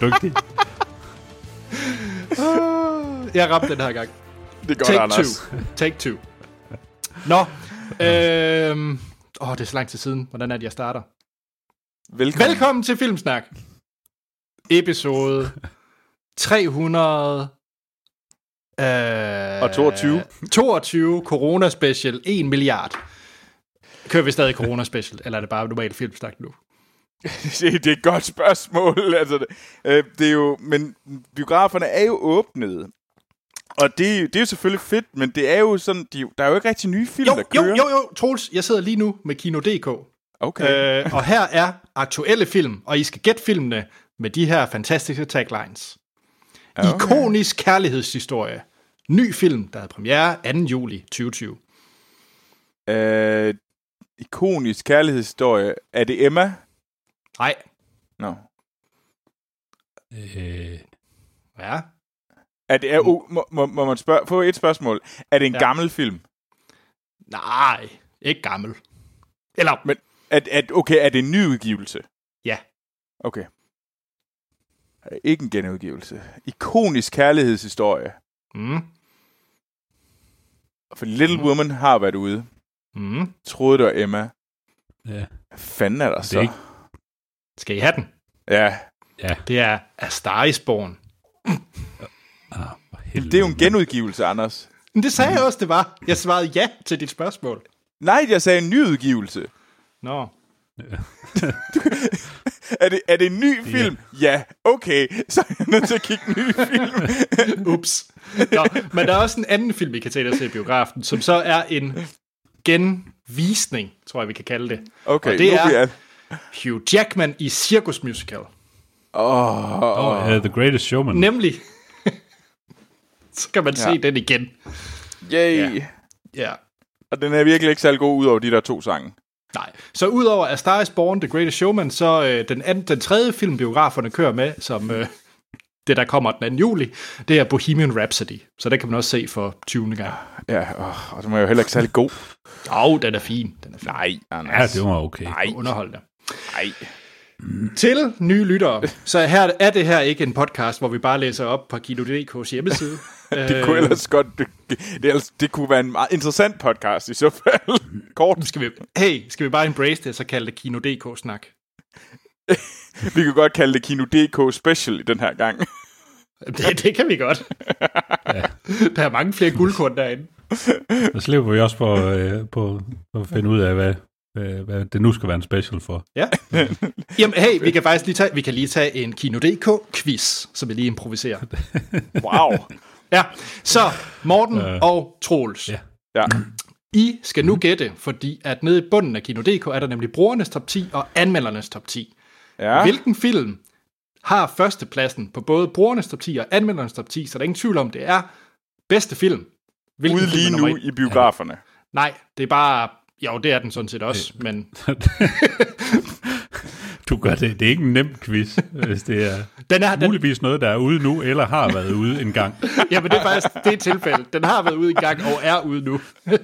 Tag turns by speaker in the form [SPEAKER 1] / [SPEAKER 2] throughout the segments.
[SPEAKER 1] dygtig.
[SPEAKER 2] Jeg ramte den her gang.
[SPEAKER 3] Det godt,
[SPEAKER 2] Take
[SPEAKER 3] Anders.
[SPEAKER 2] two. Take two. Nå. Øhm, åh, det er så lang tid siden. Hvordan er det, jeg starter?
[SPEAKER 3] Velkommen.
[SPEAKER 2] Velkommen til Filmsnak. Episode 300... Øh,
[SPEAKER 3] Og 22.
[SPEAKER 2] 22 Corona Special 1 milliard. Kører vi stadig Corona Special, eller er det bare normal filmsnak nu?
[SPEAKER 3] det er et godt spørgsmål. Altså, det, øh, det er jo, men biograferne er jo åbnet. Og det, det er jo selvfølgelig fedt, men det er jo sådan, de, der er jo ikke rigtig nye film,
[SPEAKER 2] Jo,
[SPEAKER 3] der
[SPEAKER 2] jo,
[SPEAKER 3] kører.
[SPEAKER 2] jo, jo, Troels, jeg sidder lige nu med Kino.dk,
[SPEAKER 3] Okay.
[SPEAKER 2] øh, og her er aktuelle film, og I skal gætte filmene med de her fantastiske taglines.
[SPEAKER 3] Okay.
[SPEAKER 2] Ikonisk kærlighedshistorie. Ny film, der havde premiere 2. juli 2020.
[SPEAKER 3] Øh, ikonisk kærlighedshistorie. Er det Emma?
[SPEAKER 2] Nej,
[SPEAKER 3] Nå.
[SPEAKER 1] Øh,
[SPEAKER 2] ja.
[SPEAKER 3] Er det, er, uh, må, må, må man spørge, få et spørgsmål? Er det en
[SPEAKER 2] Ja.
[SPEAKER 3] gammel film?
[SPEAKER 2] Nej, ikke gammel. Eller,
[SPEAKER 3] Men er, er, okay, er det en nyudgivelse?
[SPEAKER 2] ja.
[SPEAKER 3] Okay. Ikke en genudgivelse. Ikonisk kærlighedshistorie.
[SPEAKER 2] Mm.
[SPEAKER 3] For Little Woman har været ude.
[SPEAKER 2] Mm.
[SPEAKER 3] Troede det var Emma.
[SPEAKER 1] ja.
[SPEAKER 3] Hvad fanden er der så?
[SPEAKER 1] er ikke-
[SPEAKER 2] Skal I have den?
[SPEAKER 3] Ja,
[SPEAKER 1] Ja.
[SPEAKER 2] Det er A Star is Born.
[SPEAKER 1] Ah,
[SPEAKER 3] det er jo en genudgivelse, Anders.
[SPEAKER 2] Men det sagde jeg også, det var. Jeg svarede ja til dit spørgsmål.
[SPEAKER 3] Nej, jeg sagde en nyudgivelse.
[SPEAKER 2] Nå.
[SPEAKER 3] Er det, er det en ny film? Ja, okay. Så er jeg nødt til at kigge en ny film.
[SPEAKER 2] Ups. Nå, men der er også en anden film, vi kan tage og se i biografen, som så er en genvisning, tror jeg, vi kan kalde det.
[SPEAKER 3] Okay,
[SPEAKER 2] Og det
[SPEAKER 3] nu
[SPEAKER 2] er-. Hugh Jackman i Circus Musical.
[SPEAKER 3] Åh, oh,
[SPEAKER 1] Oh, uh, The Greatest Showman.
[SPEAKER 2] Nemlig. så kan man ja. se
[SPEAKER 3] Ja.
[SPEAKER 2] den igen.
[SPEAKER 3] yay.
[SPEAKER 2] Ja.
[SPEAKER 3] Ja.
[SPEAKER 2] Ja.
[SPEAKER 3] Og den er virkelig ikke særlig god ud over de der to sange.
[SPEAKER 2] Nej. Så udover A Star is Born, The Greatest Showman, så øh, den, anden, den tredje film, biograferne kører med, som øh, det, der kommer den 2. juli, det er Bohemian Rhapsody. Så den kan man også se for 20. gang.
[SPEAKER 3] Ja, åh, og den var jo heller ikke særlig god.
[SPEAKER 2] Åh, oh, den er fin. Den er fin.
[SPEAKER 3] Nej,
[SPEAKER 1] Ja,
[SPEAKER 3] Anders.
[SPEAKER 1] det var okay.
[SPEAKER 3] Nej,
[SPEAKER 2] Underholdende.
[SPEAKER 3] Nej.
[SPEAKER 2] Til nye lyttere, så her er det her ikke en podcast, hvor vi bare læser op på Kino.dk's hjemmeside.
[SPEAKER 3] Det kunne ellers godt... Det, det, ellers, det kunne være en meget interessant podcast i så fald. Kort.
[SPEAKER 2] skal vi, hey, skal vi bare embrace det, så kalde det Kino.dk-snak?
[SPEAKER 3] Vi kan godt kalde det Kino DK Special i den her gang.
[SPEAKER 2] Det, det kan vi godt.
[SPEAKER 1] Ja.
[SPEAKER 2] Der er mange flere guldkorn derinde.
[SPEAKER 1] Så slipper vi også på, øh, på, på at finde ud af, hvad, hvad, hvad det nu skal være en special for.
[SPEAKER 2] Ja. Jamen, hey, vi kan faktisk lige tage, vi kan lige tage en Kino.dk-quiz, som vi lige improviserer.
[SPEAKER 3] Wow.
[SPEAKER 2] Ja, så Morten og Troels.
[SPEAKER 1] Ja.
[SPEAKER 3] Ja.
[SPEAKER 2] I skal nu gætte, fordi at nede i bunden af Kino.dk er der nemlig brugernes top 10 og anmeldernes top 10.
[SPEAKER 3] Ja.
[SPEAKER 2] Hvilken film har førstepladsen på både brugernes top 10 og anmeldernes top 10, så der er ingen tvivl om, det er bedste film. Hvilken
[SPEAKER 3] Ude
[SPEAKER 2] film
[SPEAKER 3] lige
[SPEAKER 2] er nummer
[SPEAKER 3] nu i biograferne.
[SPEAKER 2] Nej, det er bare... Jo, det er den sådan set også, men
[SPEAKER 1] Du gør det. Det er ikke en nem quiz, hvis det er
[SPEAKER 2] den er, den,
[SPEAKER 1] muligvis noget, der er ude nu, eller har været ude en gang.
[SPEAKER 2] jamen, det er faktisk det er tilfældet. Den har været ude en gang og er ude nu.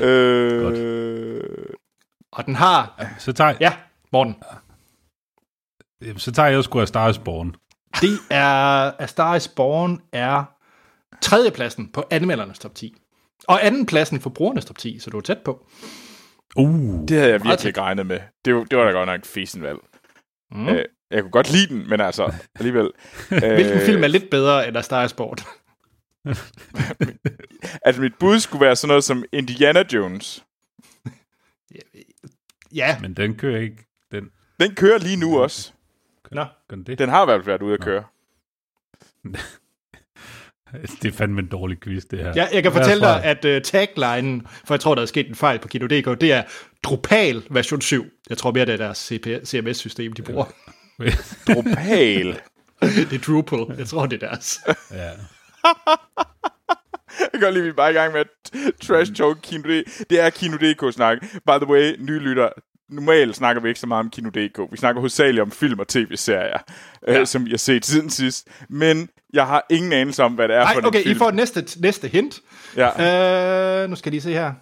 [SPEAKER 3] Øh,
[SPEAKER 2] Og den har...
[SPEAKER 1] Så tager,
[SPEAKER 2] Ja, Morten.
[SPEAKER 1] Jamen, så tager jeg sgu af Star is Born.
[SPEAKER 2] Det er... A Star is Born er tredjepladsen på anmeldernes top 10. Og andenpladsen for brugernes top 10, så du er tæt på.
[SPEAKER 1] Uh,
[SPEAKER 3] det havde jeg virkelig ikke regnet med. Det, var- det var da godt nok fesen valg.
[SPEAKER 2] Mm.
[SPEAKER 3] Øh, jeg kunne godt lide den, men altså alligevel.
[SPEAKER 2] Hvilken
[SPEAKER 3] øh,
[SPEAKER 2] film er lidt bedre end A Star is Born?
[SPEAKER 3] Altså mit bud skulle være sådan noget som Indiana Jones.
[SPEAKER 2] Ja,
[SPEAKER 1] men den kører ikke. Den,
[SPEAKER 3] Den kører lige nu også.
[SPEAKER 2] Nå.
[SPEAKER 1] gør den det?
[SPEAKER 3] Den har i hvert fald været ude at køre.
[SPEAKER 1] Det er fandme en dårlig quiz, det her.
[SPEAKER 2] Ja, jeg kan fortælle dig, at uh, taglinen, for jeg tror, der er sket en fejl på Kino.dk, det er Drupal version 7. Jeg tror mere, det er deres CMS-system, de bruger.
[SPEAKER 3] Drupal.
[SPEAKER 2] det er Drupal. Jeg tror, det er deres.
[SPEAKER 1] ja.
[SPEAKER 3] Jeg kan at vi er bare i gang med trash talk Kino D. Det er Kino DK-snak. By the way, nye lytter. Normalt snakker vi ikke så meget om Kino DK. Vi snakker hovedsageligt om film og tv-serier, ja. øh, som jeg har set siden sidst. Men jeg har ingen anelse om, hvad det er
[SPEAKER 2] Nej,
[SPEAKER 3] for
[SPEAKER 2] okay,
[SPEAKER 3] en film.
[SPEAKER 2] I får næste, næste hint.
[SPEAKER 3] Ja.
[SPEAKER 2] Uh, nu skal jeg lige se her.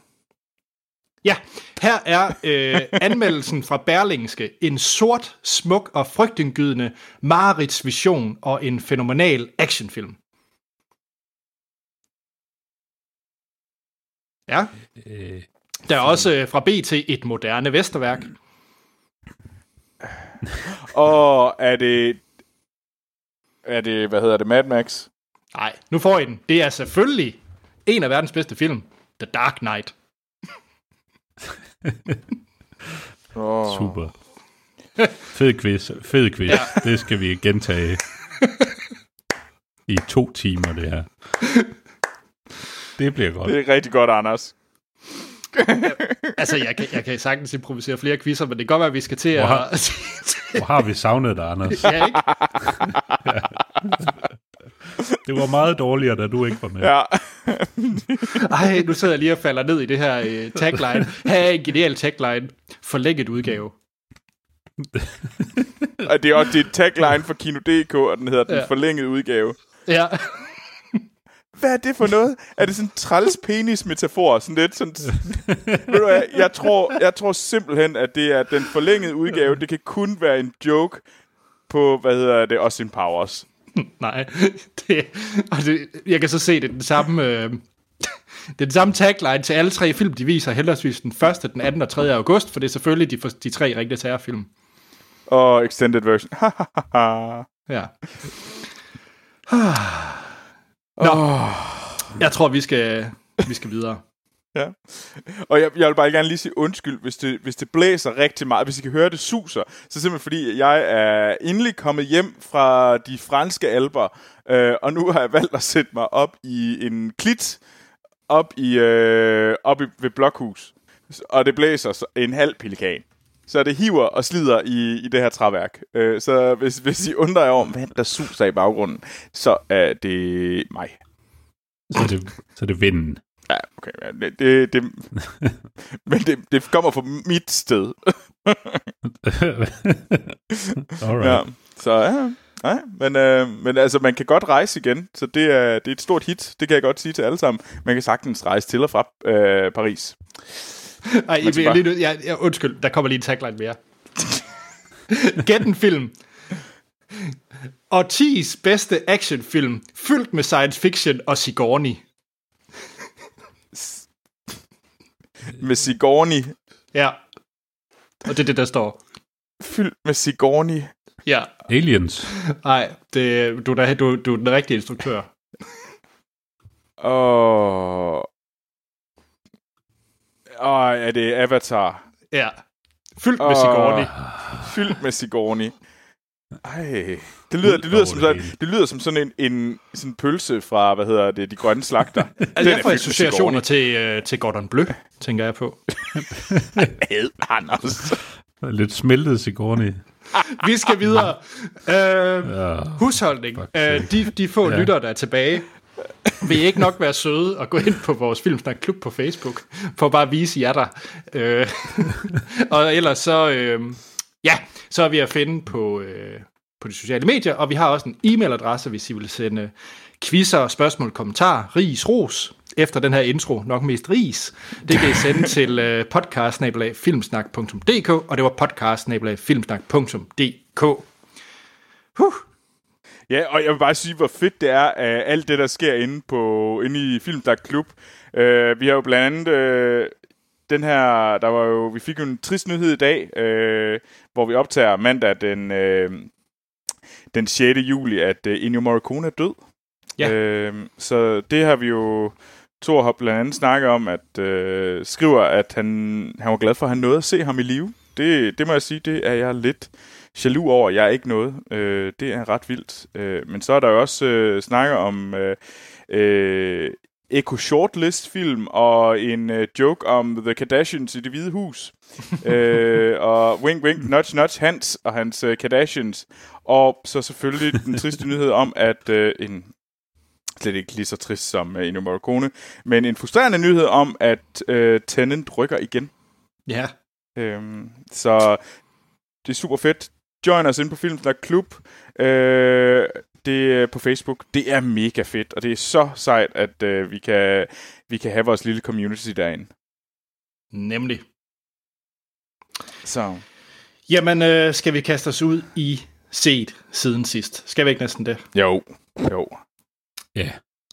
[SPEAKER 2] Ja, her er øh, anmeldelsen fra Berlingske. En sort, smuk og frygtindgydende Marits vision og en fænomenal actionfilm. Ja.
[SPEAKER 1] Øh,
[SPEAKER 2] Der er også øh, fra BT et moderne Vesterværk.
[SPEAKER 3] Og er det... Er det, hvad hedder det, Mad Max?
[SPEAKER 2] Nej, nu får I den. Det er selvfølgelig en af verdens bedste film. The Dark Knight.
[SPEAKER 3] Oh.
[SPEAKER 1] super. Fed quiz. Fed quiz. Ja. Det skal vi gentage i to timer, det her. Det bliver godt.
[SPEAKER 3] Det er rigtig godt, Anders.
[SPEAKER 2] Altså, jeg kan, jeg kan sagtens improvisere flere quizzer, men det kan godt være, at vi skal til at...
[SPEAKER 1] Hvor har vi savnet dig, Anders?
[SPEAKER 2] ja, ikke?
[SPEAKER 1] Det var meget dårligere, da du ikke var med.
[SPEAKER 3] Ja.
[SPEAKER 2] Ej, nu sidder jeg lige og falder ned i det her øh, tagline. Her er en genial tagline. Forlænget udgave.
[SPEAKER 3] Og det er også det er tagline for Kino.dk, og den hedder Den
[SPEAKER 2] Ja.
[SPEAKER 3] forlængede udgave.
[SPEAKER 2] Ja.
[SPEAKER 3] Hvad er det for noget? Er det sådan en træls penis-metafor? Sådan lidt sådan... Ved du hvad, jeg tror, jeg tror simpelthen, at det er den forlængede udgave. Det kan kun være en joke på, hvad hedder det, Austin Powers.
[SPEAKER 2] Nej. Det, og det, jeg kan så se, det er den samme... Øh, det er den samme tagline til alle tre film, de viser henholdsvis den 1., den 2. og 3. august, for det er selvfølgelig de, de tre rigtige terrorfilm.
[SPEAKER 3] Og extended version.
[SPEAKER 2] Ja. Nå, jeg tror, vi skal, vi skal videre.
[SPEAKER 3] Ja. Og jeg, jeg vil bare gerne lige sige undskyld, hvis det, hvis det blæser rigtig meget, hvis I kan høre, det suser, så simpelthen fordi, jeg er endelig kommet hjem fra de franske alber, øh, og nu har jeg valgt at sætte mig op i en klit, op, i, øh, op i, ved Blokhus, og det blæser så en halv pelikan. Så det hiver og slider i, i det her træværk. Øh, så hvis, hvis I undrer jer om, hvad der suser i baggrunden, så er det mig.
[SPEAKER 1] Så er det, så er det vinden.
[SPEAKER 3] Ja, okay. ja, Det, det, det, men det, det kommer fra mit sted.
[SPEAKER 1] Alright.
[SPEAKER 3] Ja, så ja. Ja, men, øh, men altså, man kan godt rejse igen, så det er, det er et stort hit. Det kan jeg godt sige til alle sammen. Man kan sagtens rejse til og fra øh, Paris.
[SPEAKER 2] Ej, jeg,
[SPEAKER 3] bare-
[SPEAKER 2] lige, nu- jeg, jeg, undskyld, der kommer lige en tagline mere. Gæt en film. Årtis bedste actionfilm, fyldt med science fiction og Sigourney.
[SPEAKER 3] Med Sigourney.
[SPEAKER 2] Ja. Og det er det, der står.
[SPEAKER 3] Fyldt med Sigourney.
[SPEAKER 2] Ja.
[SPEAKER 1] Aliens.
[SPEAKER 2] Nej, det, du, er du, du er den rigtige instruktør.
[SPEAKER 3] Og... Og er det Avatar?
[SPEAKER 2] Ja. Fyldt med. Sigourney.
[SPEAKER 3] Fyldt med Sigourney. Ej, det lyder, det lyder, som, sådan, det lyder som sådan en, en sådan pølse fra, hvad hedder det, de grønne slagter.
[SPEAKER 2] Altså, jeg
[SPEAKER 3] er
[SPEAKER 2] får associationer til, øh, til Gordon Bleu, tænker jeg på.
[SPEAKER 3] Ad, Anders.
[SPEAKER 1] Lidt smeltet Sigourney.
[SPEAKER 2] Vi skal videre. Øh,
[SPEAKER 1] Ja.
[SPEAKER 2] husholdning. Øh, de, de få
[SPEAKER 1] Ja.
[SPEAKER 2] lyttere, der er tilbage, vil I ikke nok være søde og gå ind på vores Filmsnak Klub på Facebook, for bare at vise jer der. Øh, og ellers så, øh, ja, så er vi at finde på, øh, på de sociale medier, og vi har også en e-mailadresse, hvis I vil sende quizzer, spørgsmål, kommentarer, ris, ros, efter den her intro, nok mest ris, det kan I sende til øh, podcast og det var podcast Huh.
[SPEAKER 3] Ja, og jeg vil bare sige, hvor fedt det er, at alt det, der sker inde, på, inde i Filmdag Klub. Uh, vi har jo blandt andet uh, den her, der var jo, vi fik jo en trist nyhed i dag, uh, hvor vi optager mandag den, uh, den 6. juli, at uh, Ennio Morricone er død.
[SPEAKER 2] Ja.
[SPEAKER 3] Uh, så det har vi jo, Thor har blandt andet snakket om, at uh, skriver, at han, han var glad for, at han nåede at se ham i live. Det, det må jeg sige, det er jeg lidt jaloux over, jeg er ikke noget. Øh, det er ret vildt. Øh, men så er der jo også øh, snakker om øh, øh, Echo Shortlist film og en øh, joke om The Kardashians i det hvide hus. øh, og Wink Wink Nudge Nudge Hans og hans øh, Kardashians. Og så selvfølgelig den triste nyhed om, at øh, en slet ikke lige så trist som øh, Ennio Morricone, men en frustrerende nyhed om, at øh, Tennant rykker igen.
[SPEAKER 2] Ja.
[SPEAKER 3] Øhm, så det er super fedt. Join os ind på Filmsnak Klub. Øh, det er på Facebook. Det er mega fedt, og det er så sejt, at øh, vi, kan, vi kan have vores lille community derinde.
[SPEAKER 2] Nemlig.
[SPEAKER 3] Så.
[SPEAKER 2] Jamen, øh, skal vi kaste os ud i set siden sidst? Skal vi ikke næsten det?
[SPEAKER 3] Jo, jo.
[SPEAKER 1] Ja.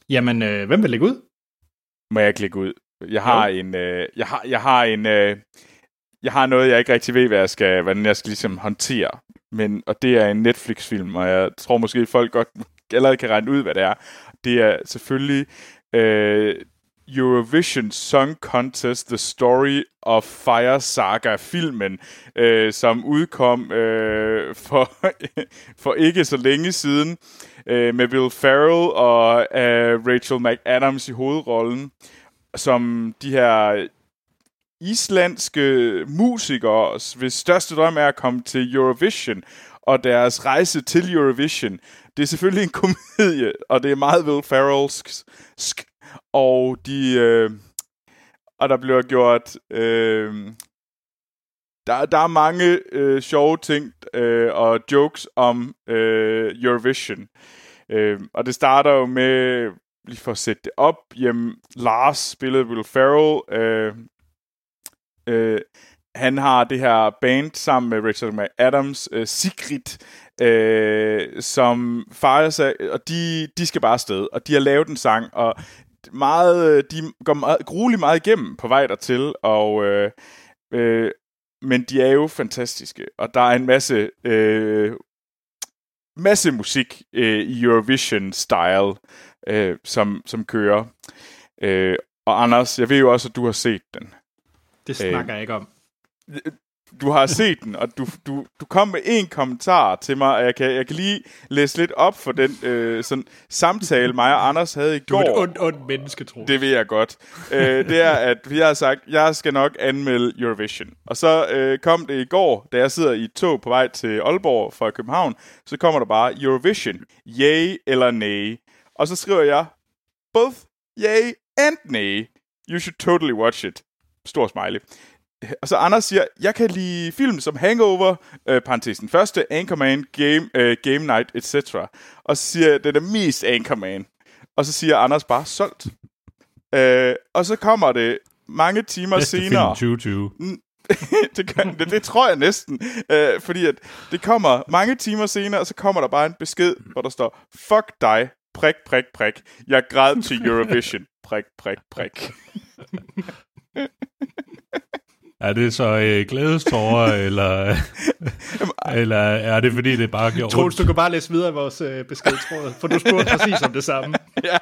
[SPEAKER 2] Jamen, øh, hvem vil lægge ud?
[SPEAKER 3] Må jeg klikke ud? Jeg har
[SPEAKER 2] Jo.
[SPEAKER 3] en, øh, jeg har, jeg har en, øh, jeg har noget, jeg ikke rigtig ved, hvad jeg skal, hvordan jeg skal ligesom håndtere. Men, og det er en Netflix-film, og jeg tror måske, folk godt allerede kan regne ud, hvad det er. Det er selvfølgelig øh, Eurovision Song Contest, The Story of Fire Saga-filmen, øh, som udkom øh, for, for ikke så længe siden, øh, med Will Ferrell og øh, Rachel McAdams i hovedrollen, som de her islandske musikere, hvis største drøm er at komme til Eurovision, og deres rejse til Eurovision. Det er selvfølgelig en komedie, og det er meget Will Ferrellsk, og de... Øh, og der bliver gjort... Øh, der, der er mange øh, sjove ting øh, og jokes om øh, Eurovision. Øh, og det starter jo med, lige for at sætte det op, jamen, Lars spillede Will Ferrell. Øh, øh, han har det her band sammen med Richard McAdams, øh, Sigrid, øh, som fejrer sig, og de, de skal bare afsted, og de har lavet en sang, og meget, øh, de går meget, grueligt meget igennem på vej dertil, og øh, øh, men de er jo fantastiske, og der er en masse øh, masse musik øh, i Eurovision-style, øh, som, som kører. Øh, og Anders, jeg ved jo også, at du har set den.
[SPEAKER 2] Det snakker jeg ikke om.
[SPEAKER 3] Du har set den, og du, du, du kom med en kommentar til mig, og jeg kan, jeg kan lige læse lidt op for den øh, sådan, samtale, mig og Anders havde i
[SPEAKER 2] Du er
[SPEAKER 3] går.
[SPEAKER 2] et ondt, ondt menneske, tror
[SPEAKER 3] Det ved jeg godt. øh, det er, at vi har sagt, jeg skal nok anmelde Eurovision. Og så øh, kom det i går, da jeg sidder i et tog på vej til Aalborg fra København, så kommer der bare Eurovision. Yay eller nay. Og så skriver jeg, both yay and nay. You should totally watch it. Stor smiley. Og så Anders siger, jeg kan lide film som Hangover, øh, parentesen første, Anchorman, Game, øh, Game Night, etc. Og så siger jeg, det er mest Anchorman. Og så siger Anders bare, solgt. Øh, og så kommer det mange timer
[SPEAKER 1] Bedste
[SPEAKER 3] senere.
[SPEAKER 1] film 2020.
[SPEAKER 3] det, kan, det, det tror jeg næsten. Øh, fordi at det kommer mange timer senere, og så kommer der bare en besked, hvor der står, fuck dig, prik, prik, prik. Jeg græd til Eurovision, prik, prik, prik.
[SPEAKER 1] Er det så øh, glædestårer, eller, eller er det fordi, det bare gjorde
[SPEAKER 2] Troels, du kan bare læse videre i vores øh, beskedtråd, for du spurgte præcis om det samme.
[SPEAKER 3] ja.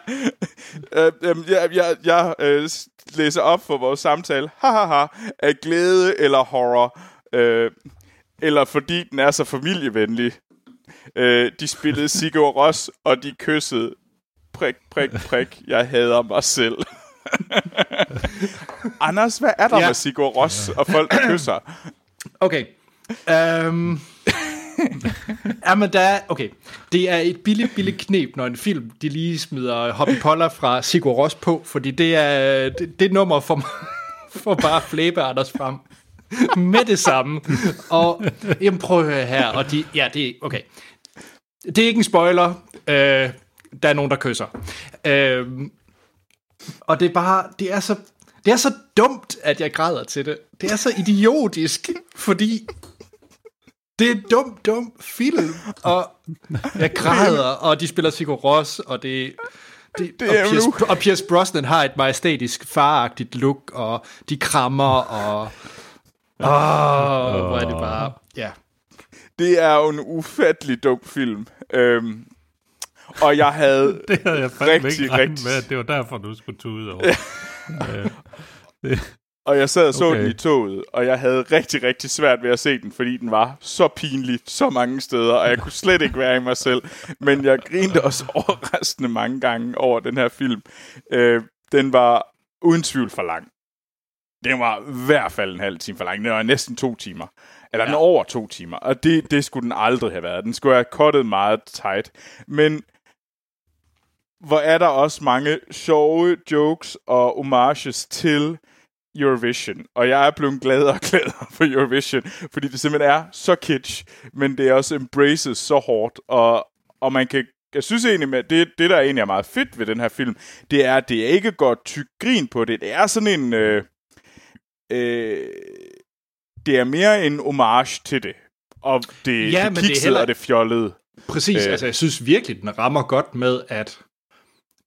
[SPEAKER 3] Øh, øhm, jeg, jeg, jeg øh, læser op for vores samtale. Hahaha. Af glæde eller horror. Øh, eller fordi den er så familievenlig. Øh, de spillede Sigur Ros, og de kyssede. Prik, prik, prik. Jeg hader mig selv. Anders, hvad er der
[SPEAKER 2] Ja.
[SPEAKER 3] med Sigur Ros og folk, der kysser?
[SPEAKER 2] Okay. Um, jamen, der er, okay. Det er et billigt, billigt knep, når en film, de lige smider Hobby Poller fra Sigur Ros på, fordi det er det, det nummer for, for bare flæbe Anders frem med det samme. Og jamen, prøv at høre her, og de, ja, det er, okay. Det er ikke en spoiler. Øh, der er nogen, der kysser. Øh, og det er bare, det er så, det er så dumt, at jeg græder til det. Det er så idiotisk, fordi det er en dum, dum film, og jeg græder, og de spiller Sigur Ros, og det, det,
[SPEAKER 3] Det
[SPEAKER 2] og,
[SPEAKER 3] er jo
[SPEAKER 2] Pierce, og Pierce Brosnan har et majestætisk faragtigt look, og de krammer, og... Åh, oh, hvor er det bare... Ja.
[SPEAKER 3] Det er jo en ufattelig dum film. Øhm, og jeg havde
[SPEAKER 1] Det havde jeg fandme
[SPEAKER 3] Rigtig,
[SPEAKER 1] ikke
[SPEAKER 3] rigtig-
[SPEAKER 1] med, at det var derfor, du skulle tude over. Øh,
[SPEAKER 3] Og jeg sad og så
[SPEAKER 1] Okay.
[SPEAKER 3] den i toget, og jeg havde rigtig, rigtig svært ved at se den, fordi den var så pinlig så mange steder, og jeg kunne slet ikke være i mig selv. Men jeg grinte også overraskende mange gange over den her film. Øh, den var uden tvivl for lang. Den var i hvert fald en halv time for lang. Den var næsten to timer. Eller den er over to timer. Og det, det skulle den aldrig have været. Den skulle have kottet meget tight. Men hvor er der også mange sjove jokes og homages til Eurovision. Og jeg er blevet gladere og gladere for Eurovision, fordi det simpelthen er så kitsch, men det er også embraces så hårdt, og, og man kan jeg synes egentlig, at det, det, der egentlig er meget fedt ved den her film, det er, at det ikke går tyk grin på det. Det er sådan en... Øh, øh, det er mere en homage til det. Og det,
[SPEAKER 2] Ja,
[SPEAKER 3] det
[SPEAKER 2] er
[SPEAKER 3] kiksede
[SPEAKER 2] heller-
[SPEAKER 3] og det fjollede.
[SPEAKER 2] Præcis,
[SPEAKER 3] øh.
[SPEAKER 2] altså jeg synes virkelig, den rammer godt med, at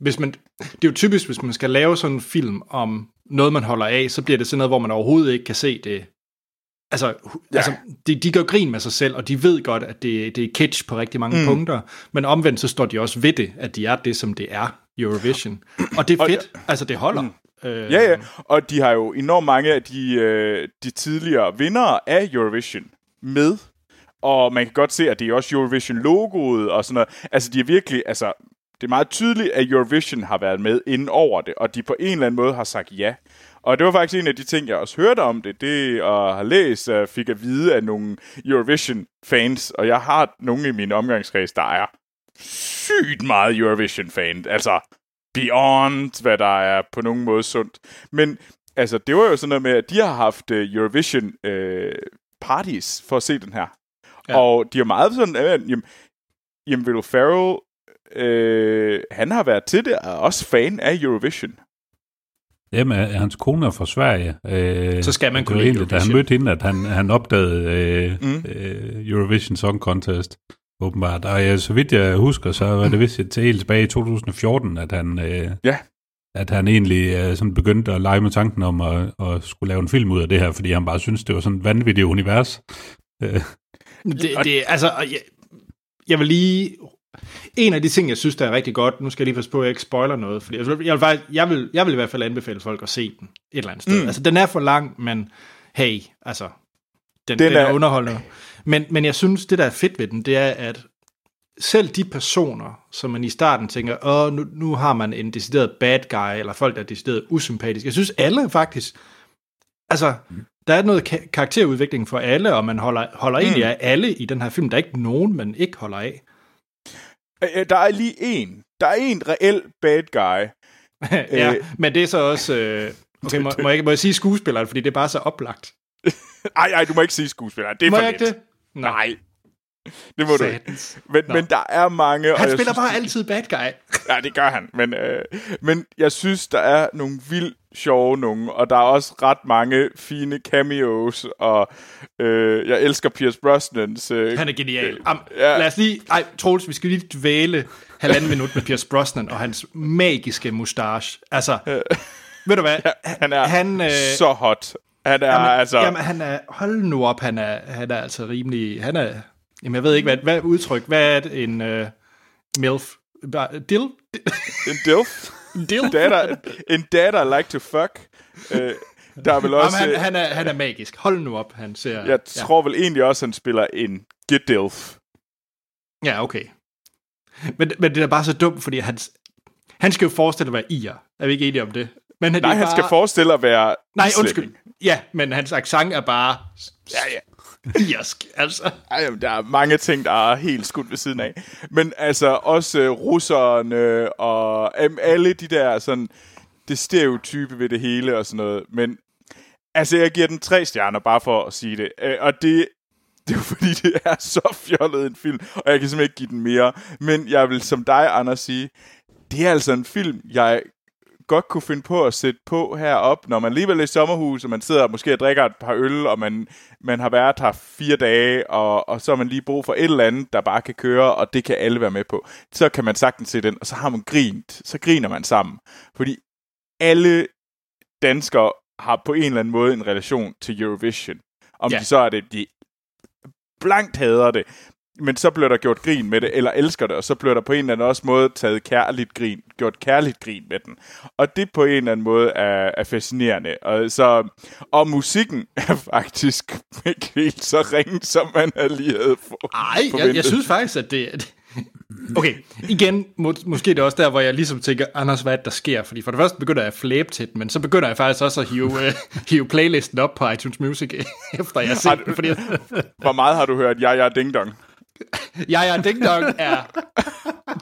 [SPEAKER 2] hvis man, det er jo typisk, hvis man skal lave sådan en film om noget, man holder af, så bliver det sådan noget, hvor man overhovedet ikke kan se det. Altså,
[SPEAKER 3] Ja.
[SPEAKER 2] altså de, de gør grin med sig selv, og de ved godt, at det, det er kitsch på rigtig mange
[SPEAKER 3] Mm.
[SPEAKER 2] punkter, men omvendt så står de også ved det, at de er det, som det er, Eurovision. Og det er
[SPEAKER 3] Og-
[SPEAKER 2] fedt, altså det holder. Mm. Øh,
[SPEAKER 3] Ja, ja. Og de har jo enormt mange af de, øh, de tidligere vindere af Eurovision med. Og man kan godt se, at det er også Eurovision-logoet og sådan noget. Altså, de er virkelig... Altså, det er meget tydeligt, at Eurovision har været med inden over det, og de på en eller anden måde har sagt ja. Og det var faktisk en af de ting, jeg også hørte om det, det og har læst, uh, fik at vide af nogle Eurovision-fans, og jeg har nogle i min omgangskreds, der er sygt meget Eurovision-fan. Altså, beyond, hvad der er på nogen måde sundt. Men altså, det var jo sådan noget med, at de har haft uh, Eurovision uh, parties for at se den her. Ja. Og de er meget sådan, uh, jamen, jamen Will Ferrell, uh, han har været til det, og er også fan af Eurovision.
[SPEAKER 1] Jamen, er- hans kone er fra Sverige. Øh,
[SPEAKER 2] Så skal man kunne lide
[SPEAKER 1] egentlig, da han mødte hende, at han, han opdagede øh,
[SPEAKER 3] Mm.
[SPEAKER 1] øh, Eurovision Song Contest, åbenbart. Og øh, så vidt jeg husker, så var det vist til helt tilbage i 2014, at han, øh,
[SPEAKER 3] Ja.
[SPEAKER 1] at han egentlig øh, sådan begyndte at lege med tanken om at, at skulle lave en film ud af det her, fordi han bare synes det var sådan et vanvittigt univers. Øh,
[SPEAKER 2] Det, det, altså, jeg, jeg vil lige... En af de ting, jeg synes, der er rigtig godt, nu skal jeg lige passe på, at jeg ikke spoiler noget, fordi jeg vil, jeg vil, jeg vil, jeg vil i hvert fald anbefale folk at se den et eller andet sted.
[SPEAKER 3] Mm.
[SPEAKER 2] Mm. Altså, den er for lang, men hey, altså,
[SPEAKER 3] Den
[SPEAKER 2] den, den, er,
[SPEAKER 3] er-
[SPEAKER 2] er underholdende. Men, men jeg synes, det der er fedt ved den, det er, at selv de personer, som man i starten tænker, åh, nu, nu har man en decideret bad guy, eller folk, der er decideret usympatiske. Jeg synes, alle faktisk, altså, der er noget ka- karakterudvikling for alle, og man holder, holder mm. egentlig af alle i den her film. Der er ikke nogen, man ikke holder af.
[SPEAKER 3] Øh, øh, Der er lige en. Der er en reel bad guy.
[SPEAKER 2] ja,
[SPEAKER 3] Øh.
[SPEAKER 2] men det er så også... Øh, okay, må, må, jeg, må jeg sige skuespilleren, fordi det er bare så oplagt.
[SPEAKER 3] Ej, ej, du må ikke sige skuespiller. Det er
[SPEAKER 2] må
[SPEAKER 3] for
[SPEAKER 2] jeg
[SPEAKER 3] let.
[SPEAKER 2] ikke det?
[SPEAKER 3] Nej. Det må du ikke.
[SPEAKER 2] Satans.
[SPEAKER 3] Men,
[SPEAKER 2] Nå.
[SPEAKER 3] men der er mange... og
[SPEAKER 2] Han
[SPEAKER 3] jeg
[SPEAKER 2] spiller
[SPEAKER 3] synes,
[SPEAKER 2] bare altid bad guy.
[SPEAKER 3] Ja, det gør han. Men, øh, men jeg synes, der er nogle vildt sjove nogen, og der er også ret mange fine cameos, og øh, jeg elsker Pierce Brosnans... Øh,
[SPEAKER 2] Han er genial. Am,
[SPEAKER 3] Ja.
[SPEAKER 2] ja. Lad os lige... Ej, Troels, vi skal lige dvæle halvanden minut med Pierce Brosnan og hans magiske mustache. Altså, ved du hvad?
[SPEAKER 3] han er
[SPEAKER 2] han, øh,
[SPEAKER 3] så hot. Han er
[SPEAKER 2] Jamen,
[SPEAKER 3] altså...
[SPEAKER 2] jamen, han er... Hold nu op, han er, han er altså rimelig... Han er... Jamen, jeg ved ikke, hvad, hvad udtryk... Hvad er det, en uh, MILF? Dill?
[SPEAKER 3] En dilf.
[SPEAKER 2] Dill?
[SPEAKER 3] Data, en data I like to fuck. Øh, der er vel
[SPEAKER 2] Jamen,
[SPEAKER 3] også...
[SPEAKER 2] han,
[SPEAKER 3] øh,
[SPEAKER 2] han, er, han er magisk. Hold nu op, han ser...
[SPEAKER 3] jeg tror vel egentlig også, han spiller en gedilf.
[SPEAKER 2] Ja, ja okay. Men, men det er bare så dumt, fordi han, han skal jo forestille at være ir. Er vi ikke enige om det? Men det
[SPEAKER 3] Nej, han
[SPEAKER 2] bare...
[SPEAKER 3] skal forestille at være
[SPEAKER 2] Nej,
[SPEAKER 3] islænding.
[SPEAKER 2] undskyld. Ja, men hans accent er bare
[SPEAKER 3] Ja, ja
[SPEAKER 2] irsk, altså.
[SPEAKER 3] Ej, der er mange ting, der er helt skudt ved siden af. Men altså også øh, russerne og um, alle de der sådan, det stereotype ved det hele og sådan noget. Men altså, jeg giver den tre stjerner, bare for at sige det. Øh, og det, det er fordi, det er så fjollet en film, og jeg kan simpelthen ikke give den mere. Men jeg vil som dig, Anders, sige, det er altså en film, jeg godt kunne finde på at sætte på herop, når man alligevel er i sommerhus, og man sidder og måske og drikker et par øl, og man, man har været her fire dage, og, og så har man lige brug for et eller andet, der bare kan køre, og det kan alle være med på. Så kan man sagtens se den, og så har man grint. Så griner man sammen. Fordi alle danskere har på en eller anden måde en relation til Eurovision. Om ja. De så er det, de blankt hader det, men så bliver der gjort grin med det, eller elsker det, og så bliver der på en eller anden også måde taget kærligt grin, gjort kærligt grin med den. Og det på en eller anden måde er, er fascinerende. Og, så, og musikken er faktisk ikke helt så ringe, som man har lige havde for,
[SPEAKER 2] Ej, jeg,
[SPEAKER 3] forventet.
[SPEAKER 2] jeg synes faktisk, at det... Okay, igen, må, måske det er også der, hvor jeg ligesom tænker, Anders, hvad det, der sker? Fordi for det første begynder jeg at flæbe til den, men så begynder jeg faktisk også at hive, uh, hive playlisten op på iTunes Music, efter jeg har set den, fordi
[SPEAKER 3] Hvor meget har du hørt Ja, ja, ding dong?
[SPEAKER 2] Jeg er Ding Dong er...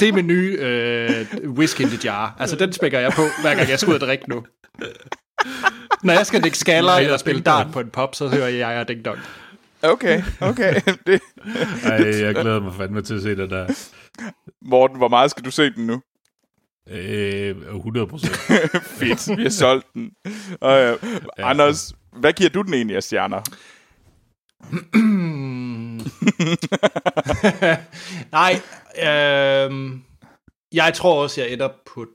[SPEAKER 2] Det er min nye øh, whisky in the jar. Altså, den spækker jeg på, hver gang jeg skal ud og drikke nu. Når jeg skal dække skaller eller spille dart på en pop, så hører jeg, jeg er Ding Dong.
[SPEAKER 3] Okay, okay. det,
[SPEAKER 1] ej, jeg glæder mig fandme til at se det der.
[SPEAKER 3] Morten, hvor meget skal du se den nu?
[SPEAKER 1] Øh, 100 procent.
[SPEAKER 3] Fedt, vi har solgt den. Og, ja. Anders, hvad giver du den egentlig af stjerner?
[SPEAKER 2] Nej, øh, jeg tror også, jeg ender på...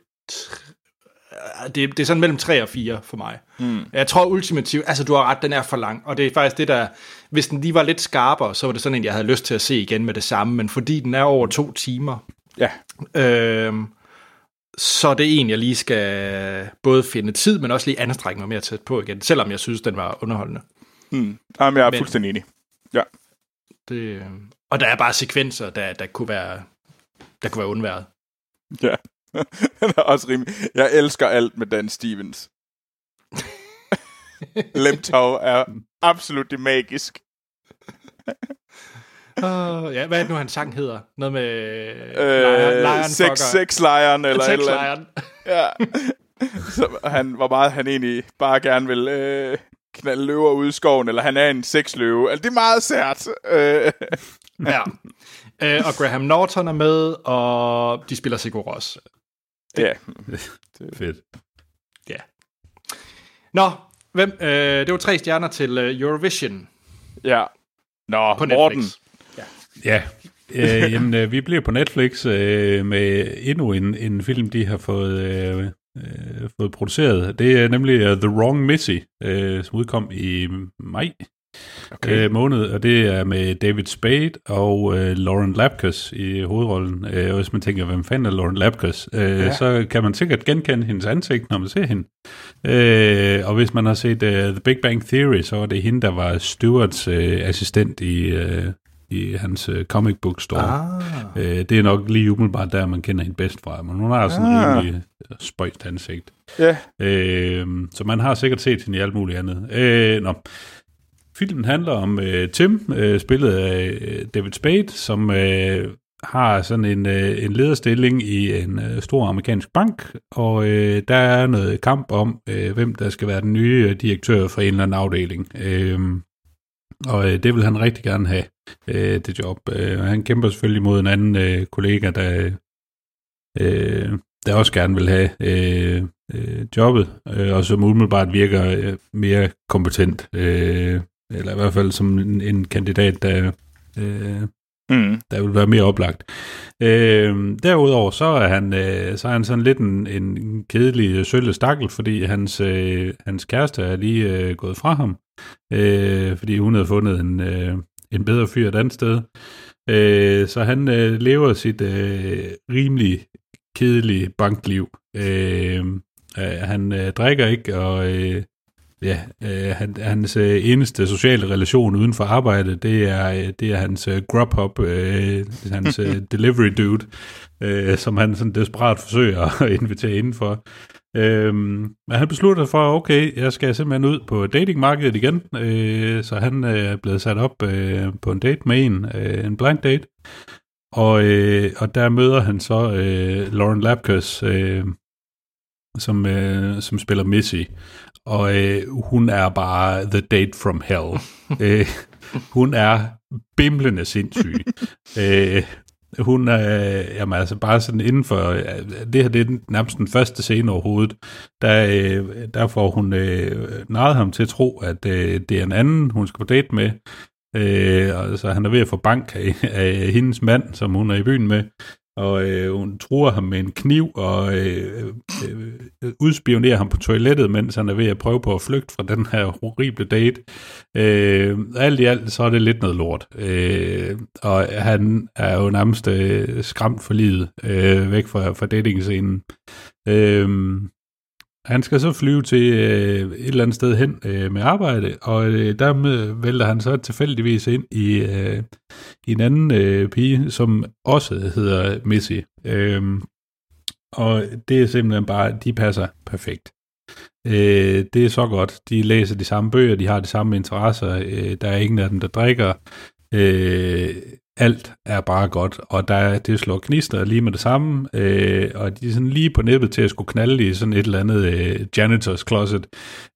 [SPEAKER 2] Det, det er sådan mellem 3 og 4 for mig. Mm. Jeg tror ultimativt, altså du har ret, den er for lang, og det er faktisk det der, hvis den lige var lidt skarpere, så var det sådan en, jeg havde lyst til at se igen med det samme, men fordi den er over to timer,
[SPEAKER 3] Ja.
[SPEAKER 2] øh, så er det en, jeg lige skal både finde tid, men også lige anstrenge mig mere tæt på igen, selvom jeg synes, den var underholdende.
[SPEAKER 3] Mm. Jamen, jeg er
[SPEAKER 2] Men-
[SPEAKER 3] fuldstændig enig. Ja.
[SPEAKER 2] Det, og der er bare sekvenser, der, der kunne være der kunne være undværet.
[SPEAKER 3] Ja. Den er også rimelig. Jeg elsker alt med Dan Stevens. Lemtov er absolut det magisk.
[SPEAKER 2] Uh, ja, hvad er det nu, han sang hedder? Noget med...
[SPEAKER 3] Øh, sex, sex Lion eller et eller andet. Ja. Så han, hvor meget han egentlig bare gerne vil øh, knalde løver ud i skoven, eller han er en sexløve. Altså, det er meget sært. Øh,
[SPEAKER 2] ja. Uh, og Graham Norton er med, og de spiller Sigur Ros.
[SPEAKER 3] ja.
[SPEAKER 1] Fedt.
[SPEAKER 2] Nå, hvem, uh, det var tre stjerner til uh, Eurovision
[SPEAKER 3] ja. Nå,
[SPEAKER 2] på
[SPEAKER 3] Morten.
[SPEAKER 2] Netflix.
[SPEAKER 1] Ja, øh, jamen, øh, vi bliver på Netflix øh, med endnu en, en film, de har fået, øh, øh, fået produceret. Det er nemlig uh, The Wrong Missy, øh, som udkom i maj okay. øh, måned, og det er med David Spade og øh, Lauren Lapkus i hovedrollen. Øh, og hvis man tænker, hvem fanden er Lauren Lapkus, øh, ja. så kan man sikkert genkende hendes ansigt, når man ser hende. Øh, og hvis man har set uh, The Big Bang Theory, så var det hende, der var Stewarts øh, assistent i... Øh, i hans øh, comic book store.
[SPEAKER 2] Ah.
[SPEAKER 1] Øh, det er nok lige umiddelbart der, man kender hende bedst fra, men hun har sådan en
[SPEAKER 3] Ah.
[SPEAKER 1] rimelig øh, spøjst ansigt.
[SPEAKER 3] Ja.
[SPEAKER 1] Øh, så man har sikkert set hende i alt muligt andet. Øh, nå. Filmen handler om øh, Tim, øh, spillet af øh, David Spade, som øh, har sådan en, øh, en lederstilling i en øh, stor amerikansk bank, og øh, der er noget kamp om, øh, hvem der skal være den nye øh, direktør for en eller anden afdeling. Øh, og øh, det vil han rigtig gerne have, øh, det job. Øh, og han kæmper selvfølgelig mod en anden øh, kollega, der, øh, der også gerne vil have øh, øh, jobbet, øh, og som umiddelbart virker øh, mere kompetent, øh, eller i hvert fald som en, en kandidat, der, øh,
[SPEAKER 3] Mm.
[SPEAKER 1] der vil være mere oplagt. Øh, derudover så er han øh, så er han sådan lidt en, en kedelig sølle stakkel, fordi hans, øh, hans kæreste er lige øh, gået fra ham, øh, fordi hun havde fundet en, øh, en bedre fyr et andet sted. Øh, så han øh, lever sit øh, rimelig kedelige bankliv. Øh, øh, han øh, drikker ikke, og øh, ja, øh, han, hans øh, eneste sociale relation uden for arbejde, det er, øh, det er hans øh, Grubhub, øh, hans øh, delivery dude, øh, som han sådan desperat forsøger at invitere indenfor. Øhm, men han beslutter sig for, okay, jeg skal simpelthen ud på datingmarkedet igen, øh, så han øh, er blevet sat op øh, på en date med en, øh, en blind date, og, øh, og der møder han så øh, Lauren Lapkus, øh, som, øh, som spiller Missy, og øh, hun er bare the date from hell. øh, hun er bimlende sindssyg. øh, hun er, jamen altså bare sådan inden for, øh, det her det er nærmest den første scene overhovedet, der, øh, der får hun øh, narret ham til at tro, at øh, det er en anden, hun skal på date med, øh, og så han er ved at få bank af, af hendes mand, som hun er i byen med, og øh, hun truer ham med en kniv og øh, øh, øh, udspionerer ham på toilettet, mens han er ved at prøve på at flygte fra den her horrible date. Øh, alt i alt, så er det lidt noget lort. Øh, og han er jo nærmest øh, skræmt for livet øh, væk fra, fra datingscenen. Øh, han skal så flyve til øh, et eller andet sted hen øh, med arbejde, og øh, der vælter han så tilfældigvis ind i, øh, i en anden øh, pige, som også hedder Missy. Øh, og det er simpelthen bare, de passer perfekt. Øh, det er så godt. De læser de samme bøger, de har de samme interesser, øh, der er ingen af dem, der drikker. Øh, alt er bare godt, og der, det slår knister lige med det samme, øh, og de er sådan lige på nippet til at skulle knalde i sådan et eller andet øh, janitors closet,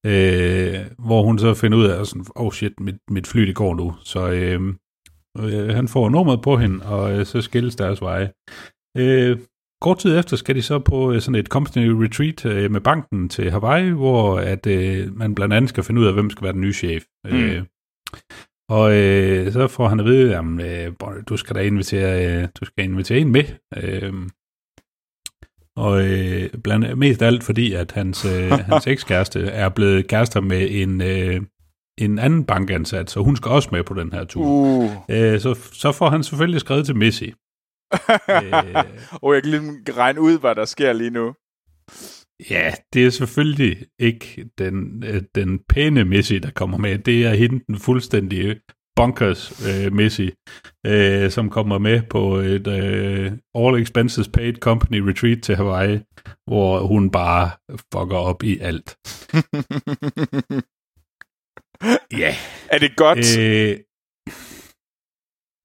[SPEAKER 1] øh, hvor hun så finder ud af, sådan, oh shit, mit, mit fly det går nu, så øh, øh, han får nummeret på hende, og øh, så skilles deres veje. Øh, kort tid efter skal de så på øh, sådan et company retreat øh, med banken til Hawaii, hvor at øh, man blandt andet skal finde ud af, hvem skal være den nye chef. Mm. Øh, og øh, så får han at vide, at øh, du skal da invitere, øh, du skal invitere en med. Øh, og øh, blandt, mest af alt fordi, at hans, øh, hans ekskæreste er blevet kærester med en, øh, en anden bankansat, så hun skal også med på den her tur. Uh. Øh, så, så får han selvfølgelig skrevet til Missy.
[SPEAKER 3] øh, og jeg kan lige regne ud, hvad der sker lige nu.
[SPEAKER 1] Ja, det er selvfølgelig ikke den, øh, den pæne Missy, der kommer med. Det er hende den fuldstændige bonkers øh, Missy, øh, som kommer med på et øh, all expenses paid company retreat til Hawaii, hvor hun bare fucker op i alt.
[SPEAKER 3] Ja. yeah. Er det godt? Øh,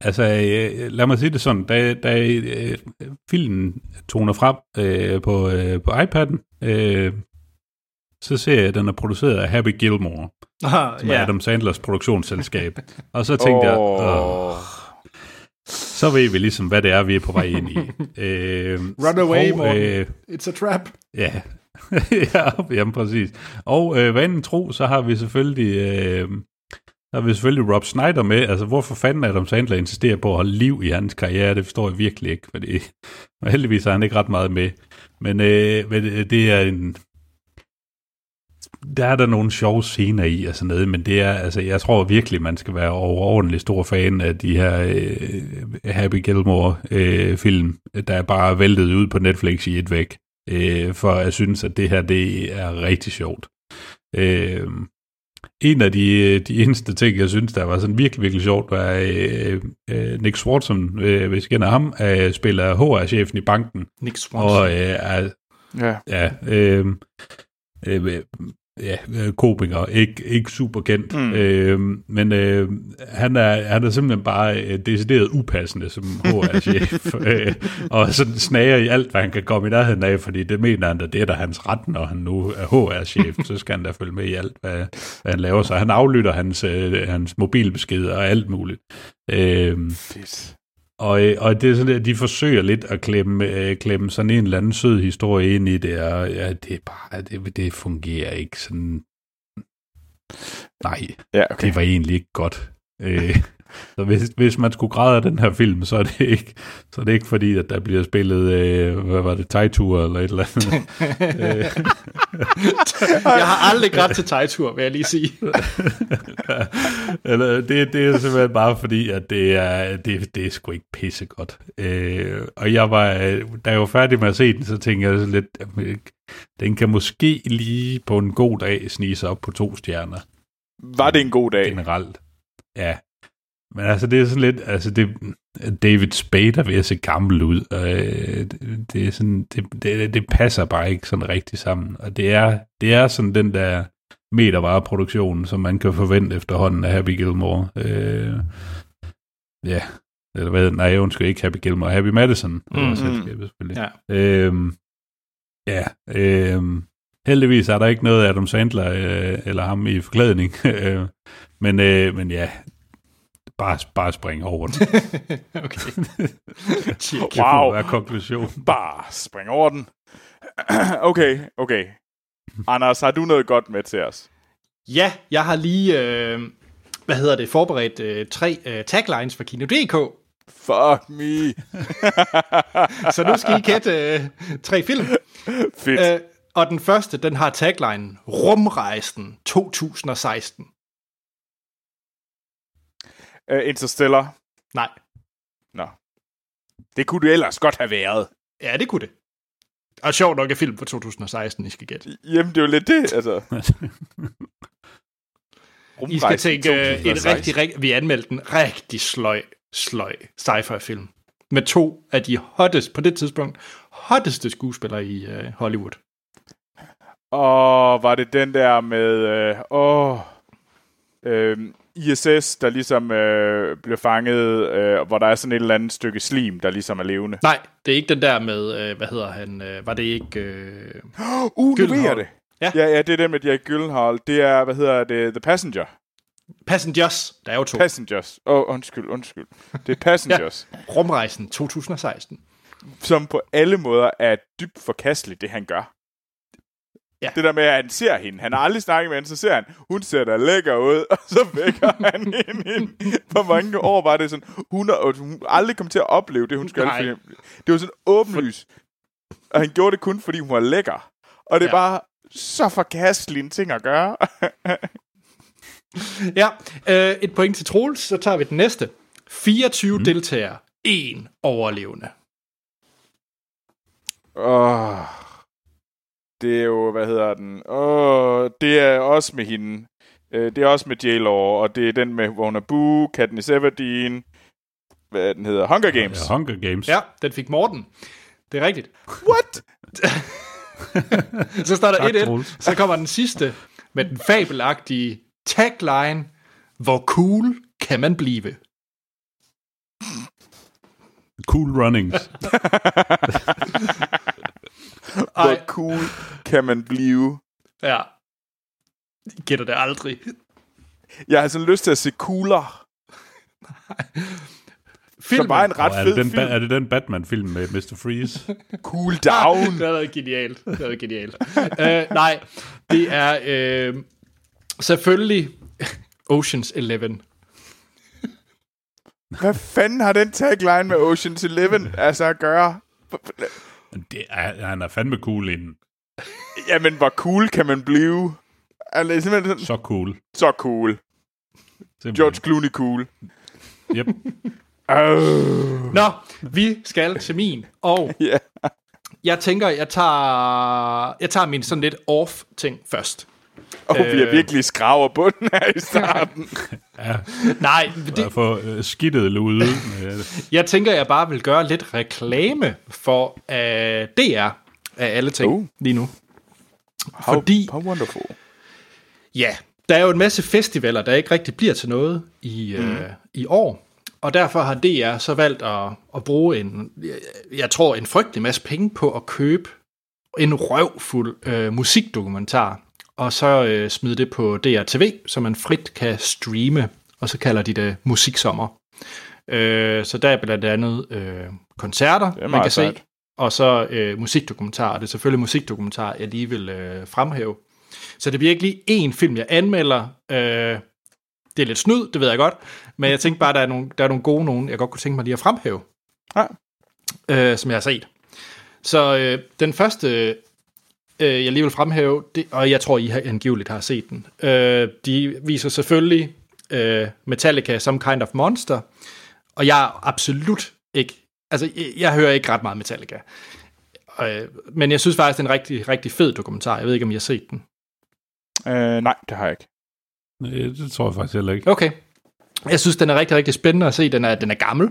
[SPEAKER 1] altså, øh, lad mig sige det sådan. Da, da øh, filmen toner frem øh, på, øh, på iPad'en, øh, så ser jeg, at den er produceret af Happy Gilmore, ah, som yeah. er Adam Sandlers produktionsselskab. og så tænkte oh. jeg, Åh, så ved vi ligesom, hvad det er, vi er på vej ind i.
[SPEAKER 2] øh, Run away, og, øh, It's a trap.
[SPEAKER 1] Ja, ja, jamen præcis. Og øh, vanen tro, så har vi selvfølgelig... Øh, der har vi selvfølgelig Rob Snyder med. Altså, hvorfor fanden Adam Sandler insisterer på at holde liv i hans karriere, det forstår jeg virkelig ikke, fordi og heldigvis har han ikke ret meget med. Men, øh, men øh, det er en... Der er der nogle sjove scener i og sådan noget, men det er, altså, jeg tror virkelig, man skal være overordentlig stor fan af de her øh, Happy Gilmore-film, øh, der er bare væltet ud på Netflix i et væk øh, for jeg synes, at det her det er rigtig sjovt. Øh, en af de, de eneste ting, jeg synes, der var sådan virkelig, virkelig sjovt, var øh, øh, Nick Swartzen, øh, hvis I kender ham, øh, spiller HR-chefen i banken.
[SPEAKER 2] Nick Swartzen.
[SPEAKER 1] Og øh, er, ja. ja øh, øh, ja, øh, komiker, ikke, ikke super kendt, mm. øh, men øh, han, er, han er simpelthen bare øh, decideret upassende som HR-chef, øh, og sådan snager i alt, hvad han kan komme i nærheden af, fordi det mener han, at det er der hans ret, når han nu er HR-chef, så skal han da følge med i alt, hvad, hvad han laver, så han aflytter hans, øh, hans mobilbeskeder og alt muligt. Øh, Fedt. Og, og det er sådan, at de forsøger lidt at klemme, øh, klemme sådan en eller anden sød historie ind i det, og ja, det er bare, det, det fungerer ikke sådan. Nej, ja, okay. det var egentlig ikke godt. Øh, så hvis, hvis man skulle græde af den her film, så er det ikke, så er det ikke fordi, at der bliver spillet, øh, hvad var det, Tejtur eller et eller andet.
[SPEAKER 2] jeg har aldrig grædt til Tejtur, vil jeg lige sige.
[SPEAKER 1] eller, det, det er simpelthen bare fordi, at det er, det, det er sgu ikke pissegodt. Øh, og jeg var, da jeg var færdig med at se den, så tænkte jeg lidt, den kan måske lige på en god dag snige sig op på to stjerner.
[SPEAKER 3] Var det en god dag?
[SPEAKER 1] Generelt. Ja, men altså, det er sådan lidt, altså det, David Spade er ved at se gammel ud, og øh, det, det, er sådan, det, det, det, passer bare ikke sådan rigtig sammen, og det er, det er sådan den der metervareproduktion, som man kan forvente efterhånden af Happy Gilmore. Øh, ja, eller hvad, nej, undskyld, ikke Happy Gilmore, Happy Madison, mm-hmm. selskabet selvfølgelig. Ja. Øh, ja, øh, heldigvis er der ikke noget Adam Sandler øh, eller ham i forklædning, øh, men, øh, men ja, bare, bare springe over den. okay. det wow. være konklusion.
[SPEAKER 3] Bare springe over den. okay, okay. Anders, har du noget godt med til os?
[SPEAKER 2] Ja, jeg har lige, øh, hvad hedder det, forberedt øh, tre øh, taglines for Kino.dk.
[SPEAKER 3] Fuck me.
[SPEAKER 2] Så nu skal I kætte øh, tre film.
[SPEAKER 3] Fedt. Øh,
[SPEAKER 2] og den første, den har tagline Rumrejsen 2016.
[SPEAKER 3] Uh, Interstellar?
[SPEAKER 2] Nej.
[SPEAKER 3] Nå. Det kunne det ellers godt have været.
[SPEAKER 2] Ja, det kunne det. Og sjovt nok er film fra 2016, I skal gætte.
[SPEAKER 3] Jamen, det er jo lidt det, altså.
[SPEAKER 2] I skal tænke uh, en rigtig, rigtig, vi anmeldte en rigtig sløj, sløj sci-fi film. Med to af de hottest, på det tidspunkt, hotteste skuespillere i uh, Hollywood.
[SPEAKER 3] Og var det den der med, åh, uh, uh, ISS, der ligesom øh, bliver fanget, øh, hvor der er sådan et eller andet stykke slim, der ligesom er levende.
[SPEAKER 2] Nej, det er ikke den der med, øh, hvad hedder han, øh, var det ikke... Øh,
[SPEAKER 3] uh, nu ved jeg det. Ja. ja, ja, det er den med Jack Gyllenhaal. Det er, hvad hedder det, The Passenger.
[SPEAKER 2] Passengers, der er jo to.
[SPEAKER 3] Passengers. Åh, oh, undskyld, undskyld. Det er Passengers.
[SPEAKER 2] ja. Rumrejsen 2016.
[SPEAKER 3] som på alle måder er dybt forkasteligt, det han gør.
[SPEAKER 2] Ja.
[SPEAKER 3] Det der med, at han ser hende. Han har aldrig snakket med hende, så ser han, hun ser da lækker ud, og så vækker han hende ind. Hvor mange år var det sådan, hun, har, hun aldrig kom til at opleve det, hun skulle.
[SPEAKER 2] Nej.
[SPEAKER 3] Det var sådan åbenlys. Og han gjorde det kun, fordi hun var lækker. Og det er
[SPEAKER 2] Ja.
[SPEAKER 3] bare så forkastelig en ting at gøre.
[SPEAKER 2] Ja, øh, et point til Troels, så tager vi den næste. 24 mm. deltagere, en overlevende.
[SPEAKER 3] Åh, det er jo, hvad hedder den? Åh, det er også med hende. Øh, Det er også med j og det er den med, hvor hun er Boo, Katniss Everdeen, hvad den hedder, Hunger Games.
[SPEAKER 1] Ja, Hunger Games.
[SPEAKER 2] Ja, den fik Morten. Det er rigtigt.
[SPEAKER 3] What?
[SPEAKER 2] Så står der
[SPEAKER 1] Tak,
[SPEAKER 2] 1-1.
[SPEAKER 1] Troels.
[SPEAKER 2] Så kommer den sidste med den fabelagtige tagline. Hvor cool kan man blive?
[SPEAKER 1] Cool Runnings.
[SPEAKER 3] Hvor
[SPEAKER 2] Ej.
[SPEAKER 3] cool kan man blive?
[SPEAKER 2] Ja. Gætter det aldrig.
[SPEAKER 3] Jeg har sådan lyst til at se cooler.
[SPEAKER 2] Filmen.
[SPEAKER 3] Som var en ret
[SPEAKER 1] er,
[SPEAKER 3] fed
[SPEAKER 1] det den,
[SPEAKER 3] film.
[SPEAKER 1] er det den Batman-film med Mr. Freeze?
[SPEAKER 3] Cool down.
[SPEAKER 2] Det har været genialt. Det har været genialt. uh, nej, det er uh, selvfølgelig Ocean's Eleven.
[SPEAKER 3] Hvad fanden har den tagline med Ocean's Eleven altså at gøre?
[SPEAKER 1] Det er, han er fandme cool inden.
[SPEAKER 3] Jamen, hvor cool kan man blive? Altså, simpelthen sådan,
[SPEAKER 1] Så cool.
[SPEAKER 3] så cool.
[SPEAKER 1] Simpelthen.
[SPEAKER 3] George Clooney cool.
[SPEAKER 1] Yep.
[SPEAKER 3] Oh.
[SPEAKER 2] Nå, vi skal til min. Og
[SPEAKER 3] Ja.
[SPEAKER 2] jeg tænker, jeg tager, jeg tager min sådan lidt off-ting først.
[SPEAKER 3] Og vi er
[SPEAKER 2] Øh.
[SPEAKER 3] virkelig skraver bunden her i starten.
[SPEAKER 1] Ja,
[SPEAKER 2] Nej,
[SPEAKER 1] det... få øh, skidtet lude.
[SPEAKER 2] Jeg tænker, jeg bare vil gøre lidt reklame for uh, DR af alle ting
[SPEAKER 3] Oh.
[SPEAKER 2] lige nu.
[SPEAKER 3] How,
[SPEAKER 2] Fordi-
[SPEAKER 3] How wonderful.
[SPEAKER 2] Ja, der er jo en masse festivaler, der ikke rigtig bliver til noget i, mm. øh, i år. Og derfor har DR så valgt at, at bruge en, jeg- jeg tror, en frygtelig masse penge på at købe en røvfuld øh, musikdokumentar, og så øh, smide det på DRTV, så man frit kan streame, og så kalder de det Musiksommer. Øh, så der er blandt andet øh, koncerter, man kan se,
[SPEAKER 3] sejt.
[SPEAKER 2] og så øh, musikdokumentarer. Det er selvfølgelig musikdokumentarer, jeg lige vil øh, fremhæve. Så det bliver ikke lige én film, jeg anmelder. Øh, det er lidt snyd, det ved jeg godt. Men jeg tænkte bare, der er nogle, der er nogle gode nogen, jeg godt kunne tænke mig lige at fremhæve.
[SPEAKER 3] Ja.
[SPEAKER 2] Øh, som jeg har set. Så øh, den første, øh, jeg lige vil fremhæve, det, og jeg tror, I har angiveligt har set den. Øh, de viser selvfølgelig øh, Metallica Some Kind of Monster. Og jeg er absolut ikke... Altså, jeg, jeg hører ikke ret meget Metallica. Øh, men jeg synes faktisk, det er en rigtig, rigtig fed dokumentar. Jeg ved ikke, om I har set den.
[SPEAKER 3] Uh, nej, det har jeg ikke.
[SPEAKER 1] Nej, det tror jeg faktisk heller ikke.
[SPEAKER 2] Okay. Jeg synes, den er rigtig, rigtig spændende at se. Den er, den er gammel.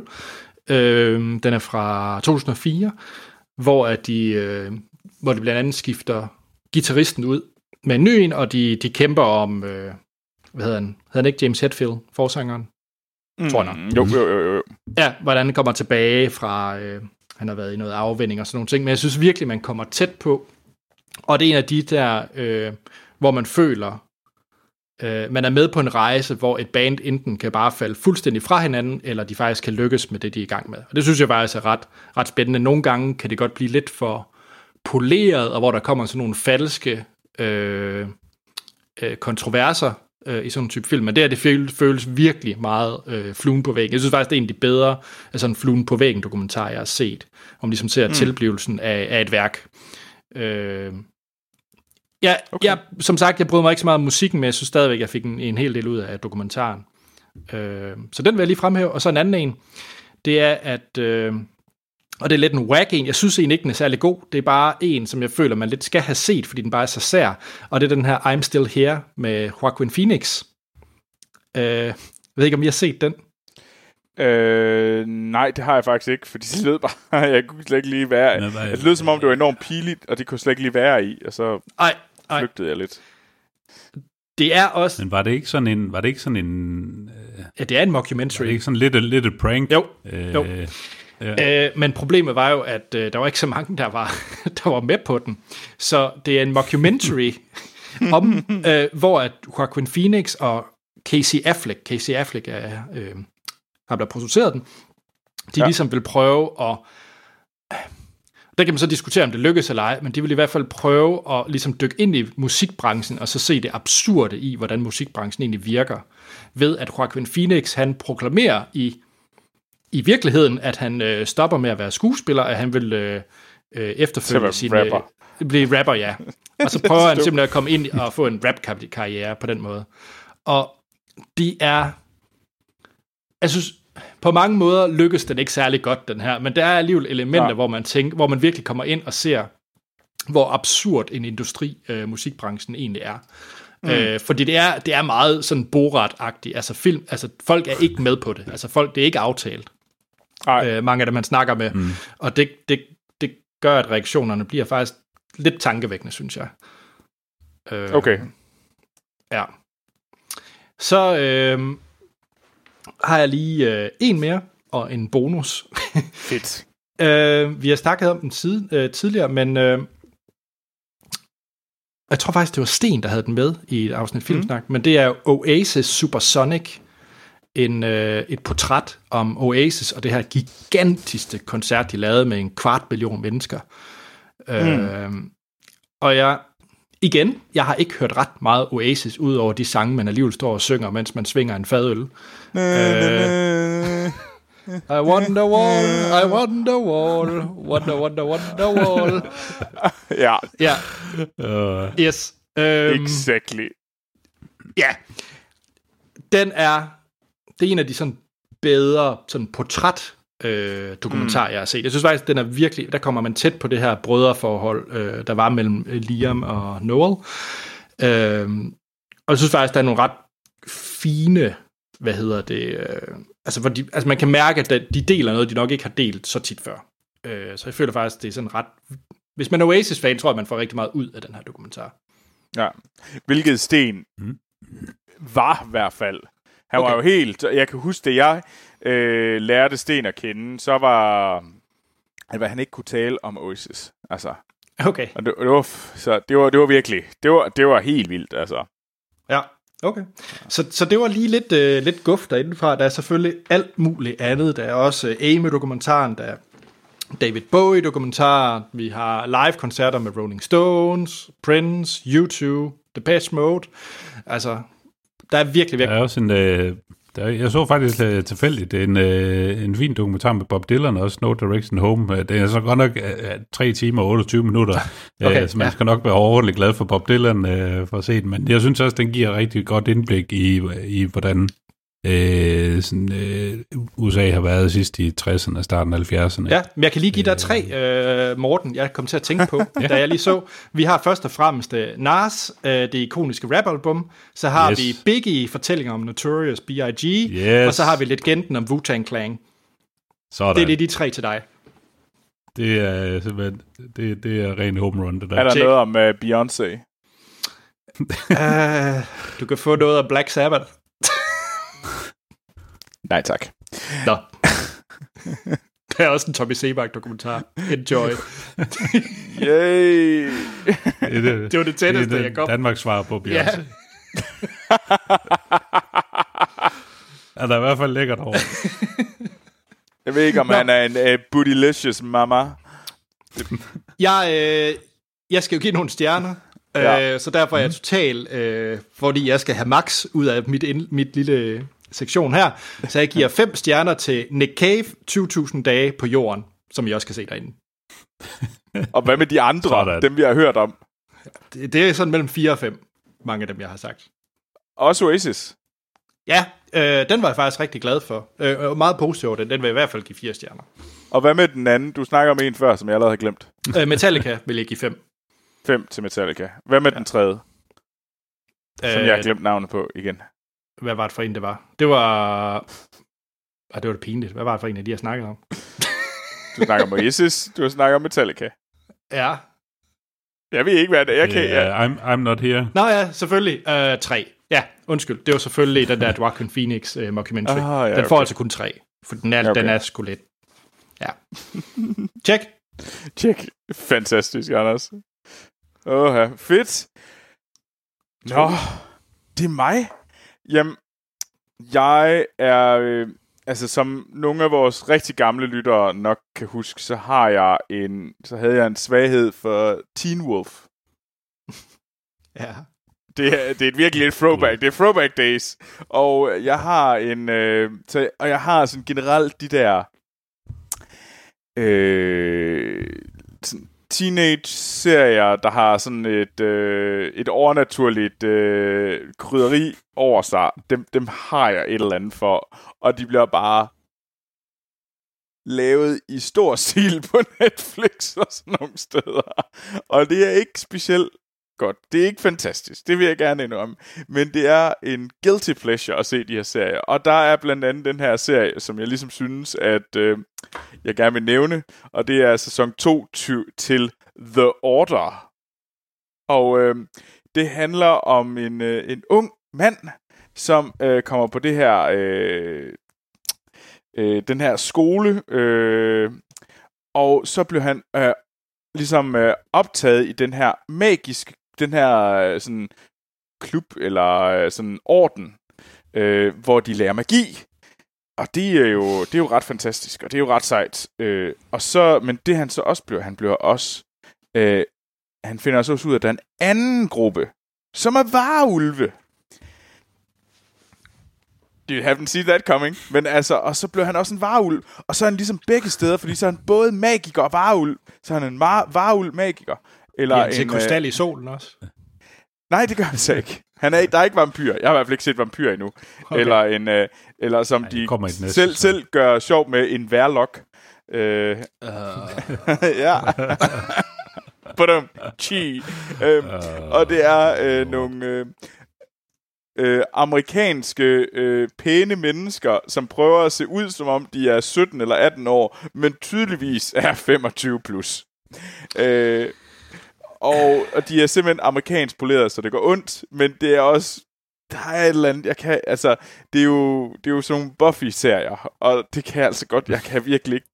[SPEAKER 2] Øh, den er fra 2004, hvor, at de, øh, hvor de blandt andet skifter gitarristen ud med en ny en, og de, de kæmper om, øh, hvad hedder han? Hedder han ikke James Hetfield, forsangeren? Tror jeg nok.
[SPEAKER 3] Mm, Jo, jo, jo, jo.
[SPEAKER 2] Ja, hvordan han kommer tilbage fra, øh, han har været i noget afvending og sådan nogle ting, men jeg synes virkelig, man kommer tæt på. Og det er en af de der, øh, hvor man føler, øh, man er med på en rejse, hvor et band enten kan bare falde fuldstændig fra hinanden, eller de faktisk kan lykkes med det, de er i gang med. Og det synes jeg faktisk er ret, ret spændende. Nogle gange kan det godt blive lidt for poleret, og hvor der kommer sådan nogle falske øh, øh, kontroverser øh, i sådan en type film, men det her, det føles, føles virkelig meget øh, fluen på væggen. Jeg synes faktisk, det er en af de bedre af sådan fluen på væggen dokumentarer, jeg har set, om ligesom ser mm. tilblivelsen af, af et værk. Øh, ja, okay. jeg, som sagt, jeg bryder mig ikke så meget om musikken, men jeg synes stadigvæk, jeg fik en, en hel del ud af dokumentaren. Øh, så den vil jeg lige fremhæve. Og så en anden en, det er, at... Øh, og det er lidt en whack en. Jeg synes egentlig ikke, den er særlig god. Det er bare en, som jeg føler, man lidt skal have set, fordi den bare er så sær. Og det er den her I'm Still Here med Joaquin Phoenix. Øh, jeg ved ikke, om I har set den.
[SPEAKER 3] Øh, nej, det har jeg faktisk ikke, fordi det lød bare, jeg kunne slet ikke lige være
[SPEAKER 1] hvad-
[SPEAKER 3] Det lød som om, det var enormt piligt, og det kunne slet ikke lige være i, og så
[SPEAKER 2] Ej, ej.
[SPEAKER 3] flygtede jeg lidt.
[SPEAKER 2] Det er også...
[SPEAKER 1] Men var det ikke sådan en... Var det ikke sådan en... Øh,
[SPEAKER 2] Ja, det er en
[SPEAKER 1] var
[SPEAKER 2] mockumentary.
[SPEAKER 1] det ikke sådan lidt, lidt et prank?
[SPEAKER 2] Jo,
[SPEAKER 1] Øh,
[SPEAKER 2] jo.
[SPEAKER 1] Ja.
[SPEAKER 2] Øh, men problemet var jo, at øh, der var ikke så mange, der var, der var med på den. Så det er en mockumentary, om, øh, hvor at Joaquin Phoenix og Casey Affleck, Casey Affleck er, øh, har der produceret den, de
[SPEAKER 3] Ja.
[SPEAKER 2] ja. ligesom vil prøve at der kan man så diskutere, om det lykkes eller ej, men de vil i hvert fald prøve at ligesom dykke ind i musikbranchen, og så se det absurde i, hvordan musikbranchen egentlig virker, ved at Joaquin Phoenix, han proklamerer i, i virkeligheden, at han øh, stopper med at være skuespiller, at han vil øh, øh, efterfølge sin...
[SPEAKER 3] rapper.
[SPEAKER 2] Øh, blive rapper, ja. Og så prøver han simpelthen at komme ind og få en rap-karriere på den måde. Og de er... Jeg synes, på mange måder lykkes den ikke særlig godt, den her, men der er alligevel elementer,
[SPEAKER 3] Ja.
[SPEAKER 2] hvor man tænker, hvor man virkelig kommer ind og ser, hvor absurd en industri øh, musikbranchen egentlig er. Mm. Øh, fordi det er, det er meget sådan Borat-agtigt. Altså, film, altså folk er ikke med på det. Altså folk, det er ikke aftalt. Øh, mange af dem, man snakker med. Mm. Og det, det, det gør, at reaktionerne bliver faktisk lidt tankevækkende, synes jeg. Øh,
[SPEAKER 3] Okay.
[SPEAKER 2] Ja. Så øh, har jeg lige øh, en mere, og en bonus.
[SPEAKER 3] Fedt.
[SPEAKER 2] øh, vi har snakket om den side, øh, tidligere, men øh, jeg tror faktisk, det var Sten, der havde den med i et afsnit filmsnak, mm. men det er Oasis Supersonic, en, øh, et portræt om Oasis og det her gigantiske koncert, de lavede med en kvart million mennesker. Mm. Øh, og jeg, igen, jeg har ikke hørt ret meget Oasis, ud over de sange, man alligevel står og synger, mens man svinger en fadøl.
[SPEAKER 3] Øh,
[SPEAKER 2] I wonder wall, I wonder wall, wonder, wonder, wonder wall.
[SPEAKER 3] ja,
[SPEAKER 2] Ja,
[SPEAKER 1] Uh,
[SPEAKER 2] yes. Øhm,
[SPEAKER 3] exactly.
[SPEAKER 2] ja, den er, det er en af de sådan bedre sådan portræt øh, dokumentarer, mm. jeg har set. Jeg synes faktisk, den er virkelig, der kommer man tæt på det her brødreforhold, øh, der var mellem Liam og Noel. Øh, og jeg synes faktisk, der er nogle ret fine, hvad hedder det, øh, altså, hvor de, altså man kan mærke, at de deler noget, de nok ikke har delt så tit før. Øh, så jeg føler faktisk, det er sådan ret, hvis man er Oasis-fan, tror jeg, man får rigtig meget ud af den her dokumentar.
[SPEAKER 3] Ja. Hvilket Sten
[SPEAKER 1] Mm.
[SPEAKER 3] var i hvert fald. Han okay. var jo helt... Jeg kan huske, det jeg øh, lærte Sten at kende, så var... At han ikke kunne tale om Oasis. Altså,
[SPEAKER 2] Okay.
[SPEAKER 3] og det, det, var, så det, var, det var virkelig... Det var, det var helt vildt, altså.
[SPEAKER 2] Ja, okay. Så, så det var lige lidt, øh, lidt guf derindefra. Der er selvfølgelig alt muligt andet. Der er også øh, Amy-dokumentaren, der er David Bowie-dokumentar, vi har live-koncerter med Rolling Stones, Prince, U2, Depeche Mode. Altså, der er virkelig,
[SPEAKER 1] der
[SPEAKER 2] virkelig...
[SPEAKER 1] er også en... Øh, der, jeg så faktisk øh, tilfældigt en, øh, en fin dokumentar med Bob Dylan, også No Direction Home. Øh, Det er så godt nok øh, 3 timer og 28 minutter,
[SPEAKER 2] Okay,
[SPEAKER 1] øh, så man
[SPEAKER 2] ja.
[SPEAKER 1] skal nok være overordentligt glad for Bob Dylan øh, for at se den. Men jeg synes også, den giver rigtig godt indblik i, i hvordan øh, sådan, øh, USA har været sidst i 60'erne og starten af 70'erne.
[SPEAKER 2] Ja, men jeg kan lige give dig tre, øh, Morten, jeg kom til at tænke på, ja. da jeg lige så. Vi har først og fremmest øh, Nas, øh, det ikoniske rapalbum. Så har
[SPEAKER 1] Yes.
[SPEAKER 2] vi Biggie, fortællinger om Notorious B.I.G.
[SPEAKER 1] Yes.
[SPEAKER 2] Og så har vi Legenden om Wu-Tang Clan.
[SPEAKER 1] Sådan.
[SPEAKER 2] Det er lige de tre til dig.
[SPEAKER 1] Det er simpelthen, det, det er ren home run, det der.
[SPEAKER 3] Er der noget om uh, Beyoncé?
[SPEAKER 2] Uh, du kan få noget af Black Sabbath.
[SPEAKER 3] Nej, tak.
[SPEAKER 2] Nå. Der er også en Tommy Sebak dokumentar. Enjoy.
[SPEAKER 3] Yay!
[SPEAKER 1] det, det,
[SPEAKER 2] Det var det tætteste,
[SPEAKER 1] det,
[SPEAKER 2] jeg kom.
[SPEAKER 1] Danmarks svar på Beyoncé.
[SPEAKER 2] Ja.
[SPEAKER 1] Er der i hvert fald lækkert over.
[SPEAKER 3] Jeg ved ikke, om
[SPEAKER 2] Nå.
[SPEAKER 3] han er en uh, bootylicious mama.
[SPEAKER 2] Jeg, øh, jeg skal jo give nogle stjerner.
[SPEAKER 3] Ja.
[SPEAKER 2] Øh, så derfor er jeg total, øh, fordi jeg skal have max ud af mit, ind, mit lille sektion her. Så jeg giver fem stjerner til Nick Cave, 20.000 dage på jorden, som I også kan se derinde.
[SPEAKER 3] Og hvad med de andre,
[SPEAKER 1] Sådan.
[SPEAKER 3] dem vi har hørt om?
[SPEAKER 2] Det, det er sådan mellem 4 og 5, mange af dem, jeg har sagt.
[SPEAKER 3] Også Oasis.
[SPEAKER 2] Ja, øh, den var jeg faktisk rigtig glad for. Øh, meget positiv over den. Den vil jeg i hvert fald give fire stjerner.
[SPEAKER 3] Og hvad med den anden? Du snakker om en før, som jeg allerede har glemt.
[SPEAKER 2] Øh, Metallica vil jeg give fem.
[SPEAKER 3] 5 til Metallica. Hvad med ja. den tredje, som
[SPEAKER 2] Øh,
[SPEAKER 3] jeg har glemt navnet på igen?
[SPEAKER 2] Hvad var det for en, det var? Det var... Ah, det var det pinligt. Hvad var det for en af de, jeg snakkede om?
[SPEAKER 3] Du snakker om Oasis, du snakker om Metallica.
[SPEAKER 2] Ja.
[SPEAKER 3] Jeg ved ikke, hvad det er. Jeg kan.
[SPEAKER 1] Yeah, I'm, I'm not here.
[SPEAKER 2] Nå ja, selvfølgelig. Øh, tre. Ja, undskyld. Det var selvfølgelig den der Joaquin Phoenix uh, mockumentary.
[SPEAKER 3] Ah, ja,
[SPEAKER 2] den får
[SPEAKER 3] okay.
[SPEAKER 2] altså kun tre. For den er,
[SPEAKER 3] Ja,
[SPEAKER 2] okay.
[SPEAKER 3] okay.
[SPEAKER 2] den er sgu lidt. Ja. Check.
[SPEAKER 3] Tjek. Fantastisk, Anders. Åh, fedt. Nå, det er mig. Jamen, jeg er... Øh, altså som nogle af vores rigtig gamle lyttere nok kan huske, så har jeg en, så havde jeg en svaghed for Teen Wolf.
[SPEAKER 2] Ja.
[SPEAKER 3] Det er, det er et virkelig et throwback. Det er throwback days. Og jeg har en... Øh, så, og jeg har sådan generelt de der... Øh, sådan teenage-serier, der har sådan et, øh, et overnaturligt øh, krydderi over sig, dem, dem har jeg et eller andet for. Og de bliver bare lavet i stor stil på Netflix og sådan nogle steder. Og det er ikke specielt godt. Det er ikke fantastisk, det vil jeg gerne indrømme. Men det er en guilty pleasure at se de her serier. Og der er blandt andet den her serie, som jeg ligesom synes, at øh, jeg gerne vil nævne. Og det er sæson 2 til The Order. Og øh, det handler om en, øh, en ung mand, som øh, kommer på det her øh, øh, den her skole, øh, og så blev han øh, ligesom øh, optaget i den her magiske, den her øh, sådan klub eller øh, sådan orden, øh, hvor de lærer magi. Og det er jo det er jo ret fantastisk, og det er jo ret sejt. Øh, og så, men det han så også bliver, han bliver også, øh, han finder også ud af, at der er en anden gruppe, som er varulve. You haven't seen that coming. Men altså, og så blev han også en varulv. Og så er han ligesom begge steder, fordi så er han både magiker og varulv. Så er han en var- varulv magiker. Eller
[SPEAKER 2] han til
[SPEAKER 3] en,
[SPEAKER 2] krystal i solen også?
[SPEAKER 3] Øh, nej, det gør han så ikke. Han er, der er ikke vampyr. Jeg har i hvert fald ikke set vampyr endnu. Okay. Eller, en, øh, eller som
[SPEAKER 1] Ej,
[SPEAKER 3] de
[SPEAKER 1] næste
[SPEAKER 3] selv,
[SPEAKER 1] sæson.
[SPEAKER 3] selv gør sjov med, en værlok. Øh,
[SPEAKER 2] Uh,
[SPEAKER 3] ja. Badum. Chi. Øhm, og det er øh, nogle øh, øh, amerikanske øh, pæne mennesker, som prøver at se ud, som om de er 17 eller 18 år, men tydeligvis er 25 plus. Øh, og, og de er simpelthen amerikansk poleret, så det går ondt, men det er også der er et eller andet, jeg kan, altså, det er jo, det er jo sådan nogle Buffy-serier, og det kan jeg altså godt, jeg kan virkelig ikke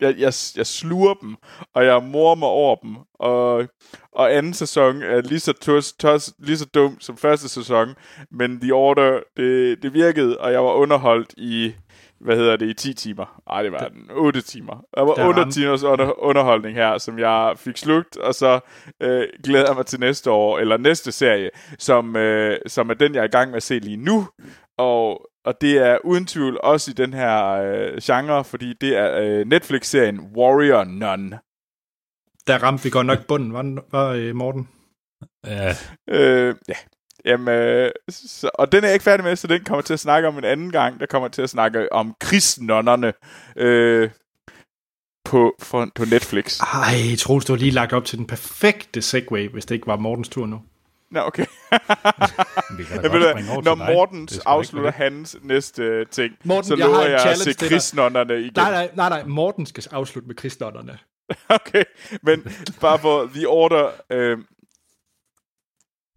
[SPEAKER 3] jeg, jeg, jeg sluger dem, og jeg mormer over dem. Og, og anden sæson er lige så, tos, tos, lige så dum som første sæson, men The Order, det, det virkede, og jeg var underholdt i, hvad hedder det, i 10 timer. Nej, det var den, 8 timer. Der var
[SPEAKER 2] Der
[SPEAKER 3] 8
[SPEAKER 2] ramte-
[SPEAKER 3] timers under, underholdning her, som jeg fik slugt, og så øh, glæder jeg mig til næste år, eller næste serie, som, øh, som er den, jeg er i gang med at se lige nu. Og, og det er uden tvivl også i den her øh, genre, fordi det er øh, Netflix-serien Warrior Nun.
[SPEAKER 2] der ramte vi godt nok bunden, var, var øh, Morten?
[SPEAKER 1] Ja,
[SPEAKER 3] Øh, ja. Jamen, øh, så, og den er jeg ikke færdig med, så den kommer til at snakke om en anden gang. Der kommer til at snakke om krigsnonnerne øh, på, for, på Netflix.
[SPEAKER 2] Ej, Troels, du har lige lagt op til den perfekte segway, hvis det ikke var Mortens tur nu.
[SPEAKER 3] Nå, okay.
[SPEAKER 1] vi kan da
[SPEAKER 3] Jeg
[SPEAKER 1] godt
[SPEAKER 3] ved,
[SPEAKER 1] springe over
[SPEAKER 3] når
[SPEAKER 1] dig.
[SPEAKER 3] Morten
[SPEAKER 1] Det skal da ikke
[SPEAKER 3] afslutter hans næste øh, ting,
[SPEAKER 2] Morten,
[SPEAKER 3] så
[SPEAKER 2] jeg
[SPEAKER 3] lover
[SPEAKER 2] en
[SPEAKER 3] jeg at se krigsnonnerne igen.
[SPEAKER 2] Nej, nej, nej, nej, Morten skal afslutte med krigslotterne.
[SPEAKER 3] Okay, men bare for The Order, øh,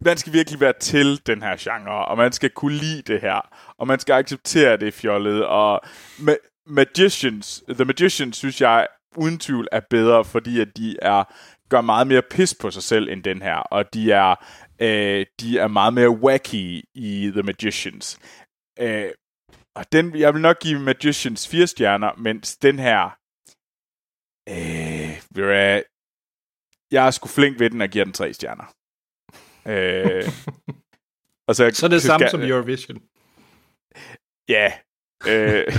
[SPEAKER 3] man skal virkelig være til den her genre, og man skal kunne lide det her, og man skal acceptere det fjollet, og ma- Magicians, The Magicians, synes jeg uden tvivl er bedre, fordi at de er gør meget mere pis på sig selv end den her, og de er, øh, de er meget mere wacky i The Magicians. Øh, og den, jeg vil nok give Magicians fire stjerner, mens den her, øh, jeg er sgu flink ved den og giver den tre stjerner. Øh, og så,
[SPEAKER 2] Så er det samme
[SPEAKER 3] skal-
[SPEAKER 2] som Eurovision.
[SPEAKER 3] Ja. Øh,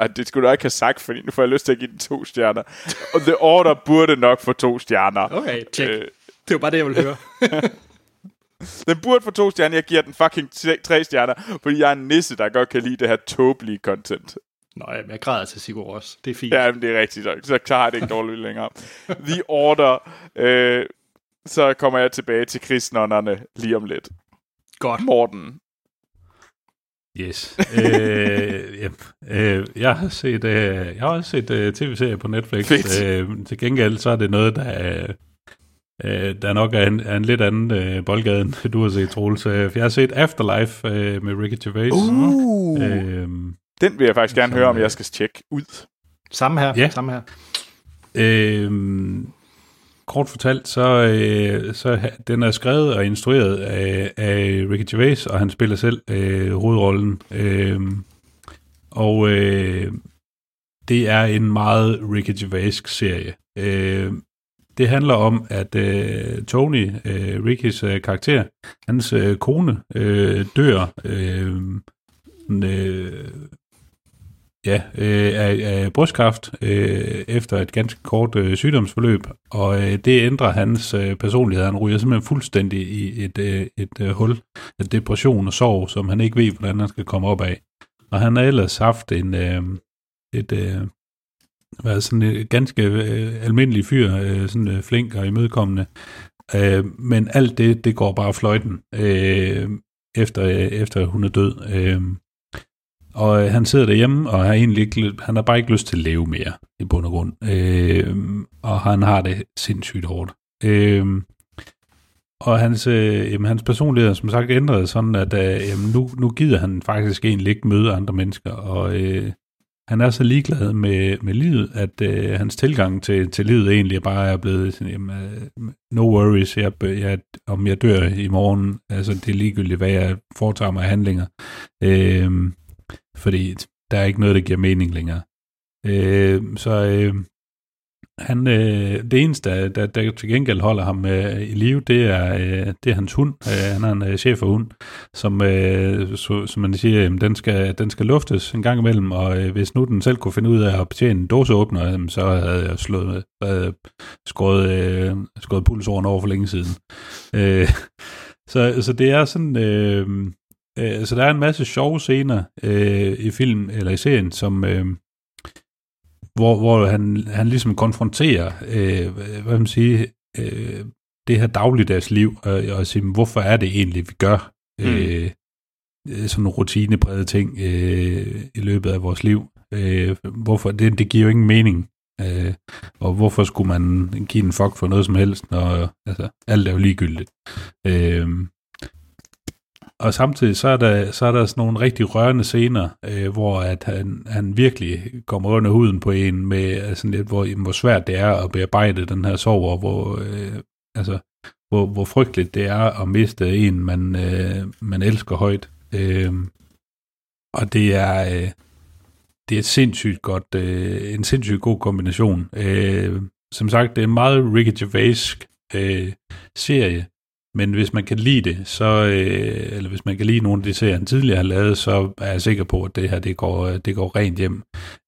[SPEAKER 3] det skulle du ikke have sagt, fordi nu får jeg lyst til at give den to stjerner. Og The Order burde nok få to stjerner.
[SPEAKER 2] Okay, tjek.
[SPEAKER 3] Øh,
[SPEAKER 2] Det var bare det, jeg ville høre.
[SPEAKER 3] den burde få to stjerner. Jeg giver den fucking tre, stjerner, fordi jeg er en nisse, der godt kan lide det her tåbelige content.
[SPEAKER 2] Nå, jamen, jeg græder til Sigurd også. Det er fint.
[SPEAKER 3] Ja, men det er rigtigt. Så klarer det ikke dårligt længere. The Order. Øh, så kommer jeg tilbage til krigsnonnerne lige om lidt.
[SPEAKER 2] Godt.
[SPEAKER 3] Morten.
[SPEAKER 1] Yes. øh, yep. øh, jeg har set, øh, jeg har også set øh, tv-serier på Netflix.
[SPEAKER 3] Fedt.
[SPEAKER 1] Øh, til gengæld så er det noget, der, øh, øh, der nok er en, er en lidt anden øh, boldgade, end du har set, Troels. Øh, jeg har set Afterlife øh, med Ricky Gervais.
[SPEAKER 3] Uh.
[SPEAKER 1] Øh,
[SPEAKER 3] Den vil jeg faktisk gerne
[SPEAKER 1] Som,
[SPEAKER 3] høre, om
[SPEAKER 1] øh,
[SPEAKER 3] jeg skal tjekke ud.
[SPEAKER 2] Samme her.
[SPEAKER 1] Ja.
[SPEAKER 2] Samme her.
[SPEAKER 1] øh, kort fortalt, så, øh, så den er skrevet og instrueret af, af Ricky Gervais, og han spiller selv øh, hovedrollen. Øh, og øh, det er en meget Ricky Gervais serie. Øh, det handler om, at øh, Tony, øh, Rickys øh, karakter, hans øh, kone øh, dør øhm, øh, øh, ja, øh, af, af brystkræft øh, efter et ganske kort øh, sygdomsforløb, og øh, det ændrer hans øh, personlighed. Han ryger simpelthen fuldstændig i et, øh, et øh, hul af depression og sorg, som han ikke ved, hvordan han skal komme op af. Og han har ellers haft en, øh, et, øh, været sådan en ganske øh, almindelig fyr, øh, sådan øh, flink og imødekommende. Øh, men alt det, det går bare fløjten, øh, efter, øh, efter hun er død. Øh, og øh, han sidder derhjemme, og har egentlig ikke, han har bare ikke lyst til at leve mere, i bund og grund. Øh, og han har det sindssygt hårdt. Øh, og hans, øh, jamen, hans personlighed som sagt ændret sådan, at øh, jamen, nu, nu gider han faktisk egentlig ikke møde andre mennesker, og øh, han er så ligeglad med, med livet, at øh, hans tilgang til, til livet egentlig bare er blevet sådan, jamen, øh, no worries, jeg, jeg, om jeg dør i morgen, altså det er ligegyldigt, hvad jeg foretager mig af handlinger. Øh, fordi der er ikke noget, der giver mening længere. Øh, så øh, han, øh, det eneste, der, der, der til gengæld holder ham øh, i live, det er, øh, det er hans hund. Øh, han er en øh, chef for hund, som, øh, så, som man siger, jamen, den, skal, den skal luftes en gang imellem, og øh, hvis nu den selv kunne finde ud af at betjene en dåseåbner, øh, så havde jeg slået, havde skåret, øh, skåret pulsåren over for længe siden. Øh, så, så det er sådan... Øh, øh, så der er en masse sjove scener øh, i film eller i serien, som... Øh, hvor, hvor han, han ligesom konfronterer, øh, hvad man siger, øh, det her dagligdags liv, og, og siger, hvorfor er det egentlig, vi gør mm. øh, sådan nogle rutineprægede ting øh, i løbet af vores liv. Øh, hvorfor, det, det giver jo ingen mening. Øh, og hvorfor skulle man give en fuck for noget som helst, når altså, alt er jo ligegyldigt. Øh, og samtidig så er der, så er der sådan nogle rigtig rørende scener, øh, hvor at han, han virkelig kommer under huden på en med altså lidt, hvor, hvor svært det er at bearbejde den her sorg, og hvor, øh, altså, hvor, hvor frygteligt det er at miste en, man, øh, man elsker højt. Øh, og det er, øh, det er et sindssygt godt, øh, en sindssygt god kombination. Øh, som sagt, det er en meget Ricky Gervais øh, serie, men hvis man kan lide det, så, øh, eller hvis man kan lide nogle af de serier, han tidligere har lavet, så er jeg sikker på, at det her det går, det går rent hjem.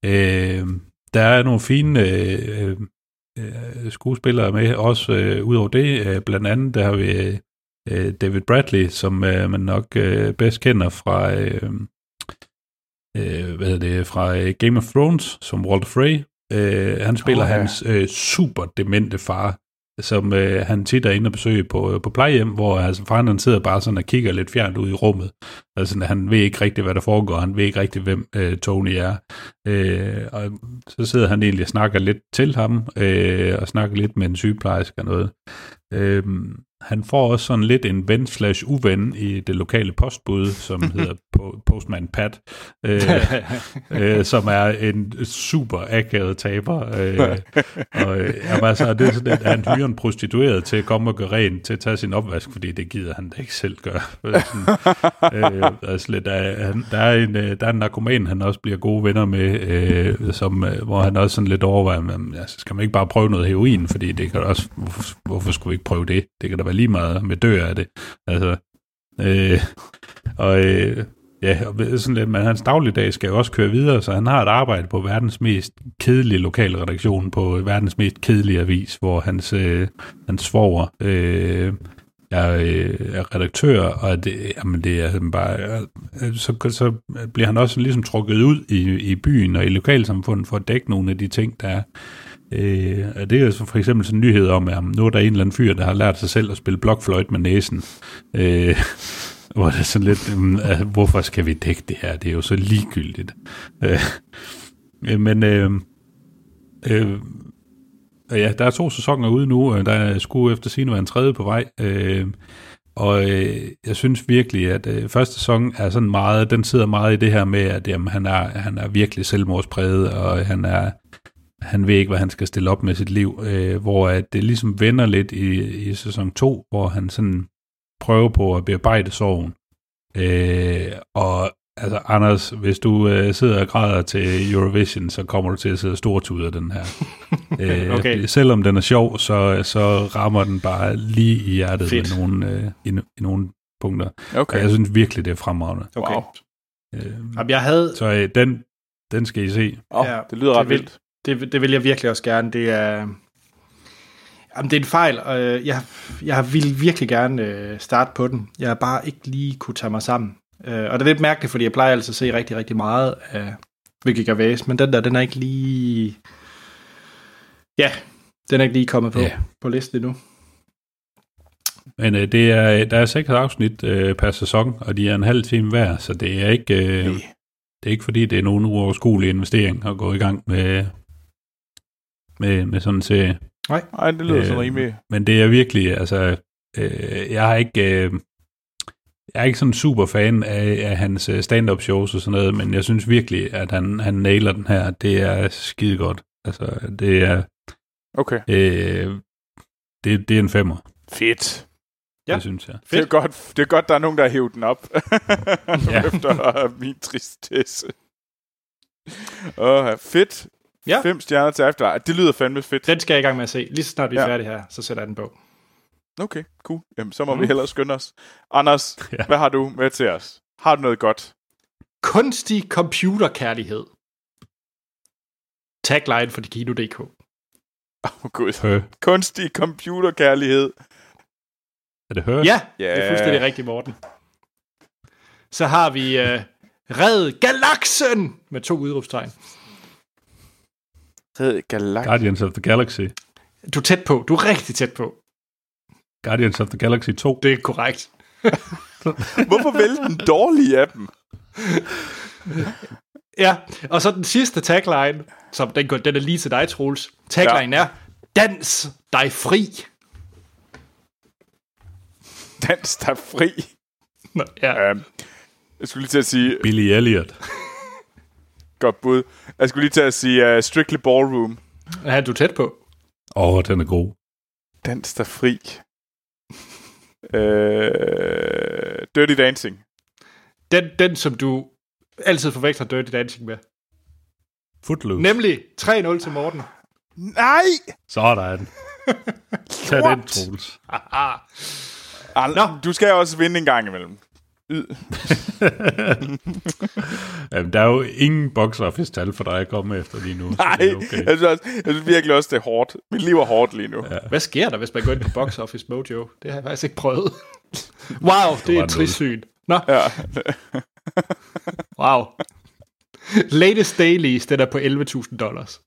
[SPEAKER 1] Øh, der er nogle fine øh, øh, skuespillere med, også øh, ud over det. Øh, blandt andet der har vi øh, David Bradley, som øh, man nok øh, bedst kender fra, øh, øh, hvad hedder det, fra øh, Game of Thrones, som Walter Frey. Øh, han spiller oh, ja. hans øh, super demente far, som øh, han tit er inde og besøge på, øh, på plejehjem, hvor altså, faren han sidder bare sådan og kigger lidt fjernt ud i rummet. Altså han ved ikke rigtigt, hvad der foregår, han ved ikke rigtigt, hvem øh, Tony er. Øh, og så sidder han egentlig og snakker lidt til ham, øh, og snakker lidt med en sygeplejerske og noget. Øh, han får også sådan lidt en ven slash uven i det lokale postbud, som hedder Postman Pat, øh, øh, som er en super akavet taber. Øh, og øh, jamen, altså, det er sådan, at han hyrer en prostitueret til at komme og gøre rent, til at tage sin opvask, fordi det gider han da ikke selv gøre. Sådan, øh, altså, der, er, der, er en, øh, der er en narkoman, han også bliver gode venner med, øh, som, øh, hvor han også sådan lidt overvejer, men, altså, skal man ikke bare prøve noget heroin, fordi det kan også, hvorfor, hvorfor skulle vi ikke prøve det? Det kan da være lige meget med dør af det. Altså, øh, og øh, ja, sådan lidt, men hans dagligdag skal jo også køre videre, så han har et arbejde på verdens mest kedelige lokalredaktion, på øh, verdens mest kedelige avis, hvor hans, øh, hans svoger øh, er, øh, er redaktør, og det, jamen det er bare, øh, så, så bliver han også ligesom trukket ud i, i byen og i lokalsamfundet for at dække nogle af de ting, der er Øh, det er for eksempel sådan en nyhed om, at nu er der en eller anden fyr, der har lært sig selv at spille blokfløjt med næsen. Øh, hvor det er sådan lidt, øh, hvorfor skal vi dække det her? Det er jo så ligegyldigt. Øh, men øh, øh, ja, der er to sæsoner ude nu, og der skulle efter sin være en tredje på vej. Øh, og øh, jeg synes virkelig, at øh, første sæson er sådan meget, den sidder meget i det her med, at jamen, han, er, han er virkelig selvmordspræget, og han er han ved ikke, hvad han skal stille op med sit liv, øh, hvor at det ligesom vender lidt i, i sæson 2, hvor han sådan prøver på at bearbejde sorgen. Øh, og Altså, Anders, hvis du øh, sidder og græder til Eurovision, så kommer du til at sidde stort ud af den her. øh,
[SPEAKER 2] Okay.
[SPEAKER 1] Selvom den er sjov, så, så rammer den bare lige i hjertet
[SPEAKER 2] Fedt.
[SPEAKER 1] med nogle, øh, i, i nogle punkter. Okay. Og jeg synes virkelig, det er fremragende.
[SPEAKER 2] Okay.
[SPEAKER 3] Wow.
[SPEAKER 1] Øh,
[SPEAKER 2] Jamen, jeg havde...
[SPEAKER 1] så øh, den, den skal I se.
[SPEAKER 3] Oh,
[SPEAKER 2] Ja,
[SPEAKER 3] det lyder
[SPEAKER 2] det
[SPEAKER 3] ret
[SPEAKER 2] vil-
[SPEAKER 3] vildt.
[SPEAKER 2] Det, det vil jeg virkelig også gerne. Det er... Jamen, det er en fejl, og øh, jeg, jeg vil virkelig gerne øh, starte på den. Jeg har bare ikke lige kunne tage mig sammen. Øh, og det er lidt mærkeligt, fordi jeg plejer altså at se rigtig, rigtig meget af Vicky Gervais, men den der, den er ikke lige... Ja, den er ikke lige kommet på,
[SPEAKER 1] Ja.
[SPEAKER 2] på listen endnu.
[SPEAKER 1] Men øh, det er, der er seks afsnit øh, per sæson, og de er en halv time hver, så det er ikke, øh, det er ikke fordi, det er nogen uoverskuelig investering at gå i gang med, med, med sådan en serie.
[SPEAKER 3] Nej, det lyder
[SPEAKER 1] Øh,
[SPEAKER 3] sådan rimelig...
[SPEAKER 1] Men det er virkelig, altså, øh, jeg har ikke, øh, jeg er ikke sådan super fan af, af hans øh, stand-up shows og sådan noget, men jeg synes virkelig, at han, han nailer den her. Det er skide godt. Altså, det er,
[SPEAKER 3] Okay.
[SPEAKER 1] øh, det, det er en femmer,
[SPEAKER 3] Fedt.
[SPEAKER 2] Ja.
[SPEAKER 1] det synes jeg.
[SPEAKER 3] Det er, godt, det er godt, der er nogen, der har hævet den op.
[SPEAKER 1] Ja.
[SPEAKER 3] Efter min tristesse. Åh, fedt.
[SPEAKER 2] Ja.
[SPEAKER 3] Fem stjerner til efter. Det lyder fandme fedt.
[SPEAKER 2] Den skal jeg i gang med at se. Lige så snart vi er
[SPEAKER 3] Ja.
[SPEAKER 2] færdige her, så sætter jeg den på.
[SPEAKER 3] Okay, cool. Jamen, så må
[SPEAKER 2] Mhm.
[SPEAKER 3] vi hellere skynde os. Anders,
[SPEAKER 1] Ja.
[SPEAKER 3] hvad har du med til os? Har du noget godt?
[SPEAKER 2] Kunstig computerkærlighed. Tagline for Kino.dk.
[SPEAKER 3] Åh, oh, gud.
[SPEAKER 1] Hø.
[SPEAKER 3] Kunstig computerkærlighed.
[SPEAKER 1] Er det hø?
[SPEAKER 2] Ja,
[SPEAKER 3] Ja.
[SPEAKER 2] det er fuldstændig rigtigt, Morten. Så har vi uh, Red Galaksen med to udråbstegn.
[SPEAKER 3] Red Galax.
[SPEAKER 1] Guardians of the Galaxy.
[SPEAKER 2] Du er tæt på. Du er rigtig tæt på.
[SPEAKER 1] Guardians of the Galaxy 2.
[SPEAKER 2] Det er korrekt.
[SPEAKER 3] Hvorfor vælge den dårlige af dem?
[SPEAKER 2] Ja, og så den sidste tagline, som den, den er lige til dig, Troels. Tagline ja. er, dans dig fri.
[SPEAKER 3] Dans der fri.
[SPEAKER 2] Nå, Ja.
[SPEAKER 3] Um, jeg skulle lige til at sige,
[SPEAKER 1] Billy Elliot.
[SPEAKER 3] Godt bud. Jeg skulle lige til at sige uh, Strictly Ballroom.
[SPEAKER 2] ja, du er tæt på.
[SPEAKER 1] Åh, oh, den er god.
[SPEAKER 3] Dans der fri. Uh, Dirty Dancing.
[SPEAKER 2] Den, den, som du altid forveksler Dirty Dancing med.
[SPEAKER 1] Footloose.
[SPEAKER 2] Nemlig 3-0 til Morten.
[SPEAKER 3] Nej!
[SPEAKER 1] Sådan. Tag den,
[SPEAKER 3] What?
[SPEAKER 1] Troels.
[SPEAKER 2] Haha.
[SPEAKER 3] Al-
[SPEAKER 2] Nå.
[SPEAKER 3] Du skal også vinde en gang imellem.
[SPEAKER 1] Jamen, der er jo ingen box office tal for dig at komme efter lige nu.
[SPEAKER 3] Nej,
[SPEAKER 1] det er okay.
[SPEAKER 3] jeg, synes også, jeg synes virkelig også, det er hårdt. Mit liv er hårdt lige nu. Ja.
[SPEAKER 2] Hvad sker der, hvis man går ind på Box Office Mojo? Det har jeg faktisk ikke prøvet. wow, det er et trist syn. Nå,
[SPEAKER 3] ja.
[SPEAKER 2] wow. Latest dailies, den er på 11.000 dollars.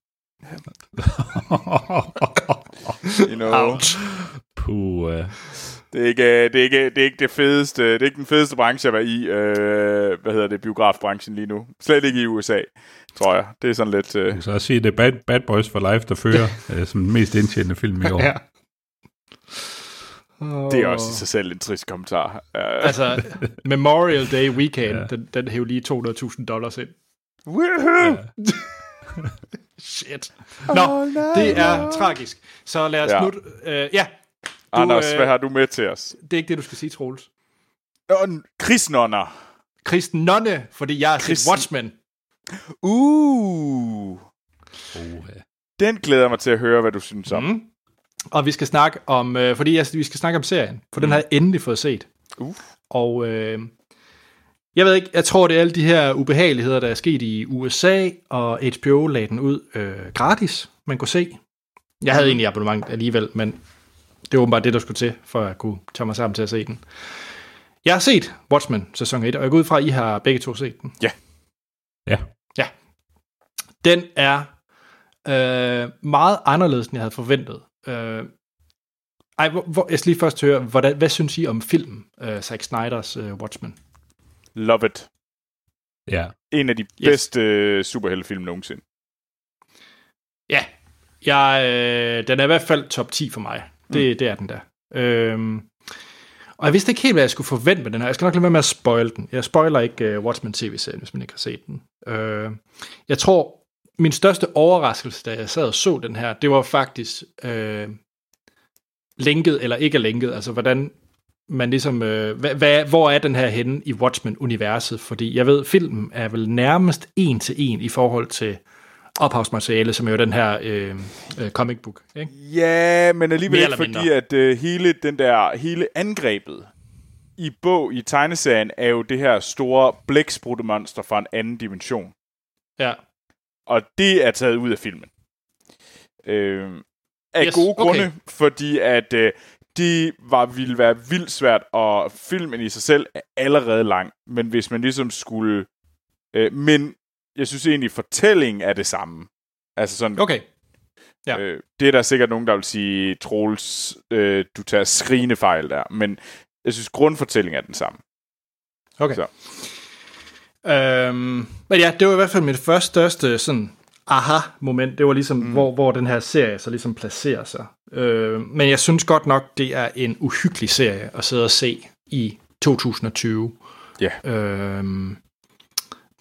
[SPEAKER 3] You know,
[SPEAKER 2] Ouch.
[SPEAKER 1] Puh, uh,
[SPEAKER 3] det, er ikke, det, er ikke, det er ikke det fedeste, det er ikke den fedeste branche at være i, øh, hvad hedder det, biografbranchen lige nu. Slet ikke i USA, tror jeg. Det er sådan lidt... Øh,
[SPEAKER 1] så at sige, det er Bad, Bad Boys for Life, der fører uh, som den mest indtjenende film i år.
[SPEAKER 2] Ja.
[SPEAKER 3] det er også i sig selv en trist kommentar. Uh,
[SPEAKER 2] Altså, Memorial Day weekend,
[SPEAKER 1] Ja.
[SPEAKER 2] den, den hæver lige 200.000 dollars ind.
[SPEAKER 3] woohoo!
[SPEAKER 2] Shit. Nå, det er tragisk. Så lad os
[SPEAKER 3] ja.
[SPEAKER 2] nu... Øh, ja,
[SPEAKER 3] Anders,
[SPEAKER 2] øh,
[SPEAKER 3] hvad har du med til os?
[SPEAKER 2] det er ikke det, du skal sige, Troels.
[SPEAKER 3] Nå, Krigsnonner.
[SPEAKER 2] Kristen Nonne, fordi jeg har set
[SPEAKER 3] Kristen-
[SPEAKER 2] Watchmen.
[SPEAKER 3] Uh,
[SPEAKER 1] Uh,
[SPEAKER 3] den glæder mig til at høre, hvad du synes om.
[SPEAKER 2] Mm. Og vi skal snakke om, øh, fordi jeg, vi skal snakke om serien, for mm. den har jeg endelig fået set.
[SPEAKER 3] Uh.
[SPEAKER 2] Og øh, jeg ved ikke, jeg tror, det er alle de her ubehageligheder, der er sket i USA, og HBO lagde den ud øh, gratis, man kunne se. Jeg havde egentlig abonnement alligevel, men det var åbenbart det, der skulle til, for at kunne tage mig sammen til at se den. Jeg har set Watchmen sæson 1, og jeg går ud fra, at I har begge to set den.
[SPEAKER 1] ja.
[SPEAKER 2] Ja. Den er øh, meget anderledes, end jeg havde forventet. Øh, ej, hvor, hvor, jeg skal lige først høre, hvordan, hvad synes I om filmen, øh, Zack Snyders øh, Watchmen?
[SPEAKER 3] Love it.
[SPEAKER 1] Ja.
[SPEAKER 3] En af de
[SPEAKER 2] Yes.
[SPEAKER 3] bedste øh, superheltefilm nogensinde.
[SPEAKER 2] Ja, jeg, øh, den er i hvert fald top 10 for mig. Det, mm. det er den der. Øhm, og jeg vidste ikke helt, hvad jeg skulle forvente med den her. Jeg skal nok lade være med at spoil den. Jeg spoiler ikke uh, Watchmen TV-serien, hvis man ikke har set den. Øh, jeg tror, min største overraskelse, da jeg sad og så den her, det var faktisk øh, linket eller ikke linket. Altså, hvordan man ligesom, øh, hvad, hvad, hvor er den her henne i Watchmen-universet? Fordi jeg ved, filmen er vel nærmest en til en i forhold til ophavsmateriale, som er jo den her øh, øh, comic book. Ikke?
[SPEAKER 3] Ja, men alligevel ikke,
[SPEAKER 2] mindre.
[SPEAKER 3] fordi at øh, hele den der, hele angrebet i bog, i tegneserien, er jo det her store blæksprutte-monster fra en anden dimension.
[SPEAKER 2] Ja.
[SPEAKER 3] Og det er taget ud af filmen. Øh, af
[SPEAKER 2] Yes,
[SPEAKER 3] gode
[SPEAKER 2] okay.
[SPEAKER 3] grunde, fordi at øh, det var, ville være vildt svært, og filmen i sig selv er allerede lang. Men hvis man ligesom skulle... Øh, men jeg synes egentlig, fortællingen er det samme. Altså sådan,
[SPEAKER 2] Okay. Ja.
[SPEAKER 3] Øh, det er der sikkert nogen, der vil sige, Troels, øh, du tager skrigende fejl der. Men jeg synes, grundfortællingen er den samme.
[SPEAKER 2] Okay.
[SPEAKER 3] Så.
[SPEAKER 2] Øhm, men ja, det var i hvert fald mit første største sådan aha-moment. Det var ligesom, mm. hvor, hvor den her serie så ligesom placerer sig. Øh, men jeg synes godt nok, det er en uhyggelig serie at sidde og se i 2020.
[SPEAKER 3] Ja.
[SPEAKER 2] Øhm,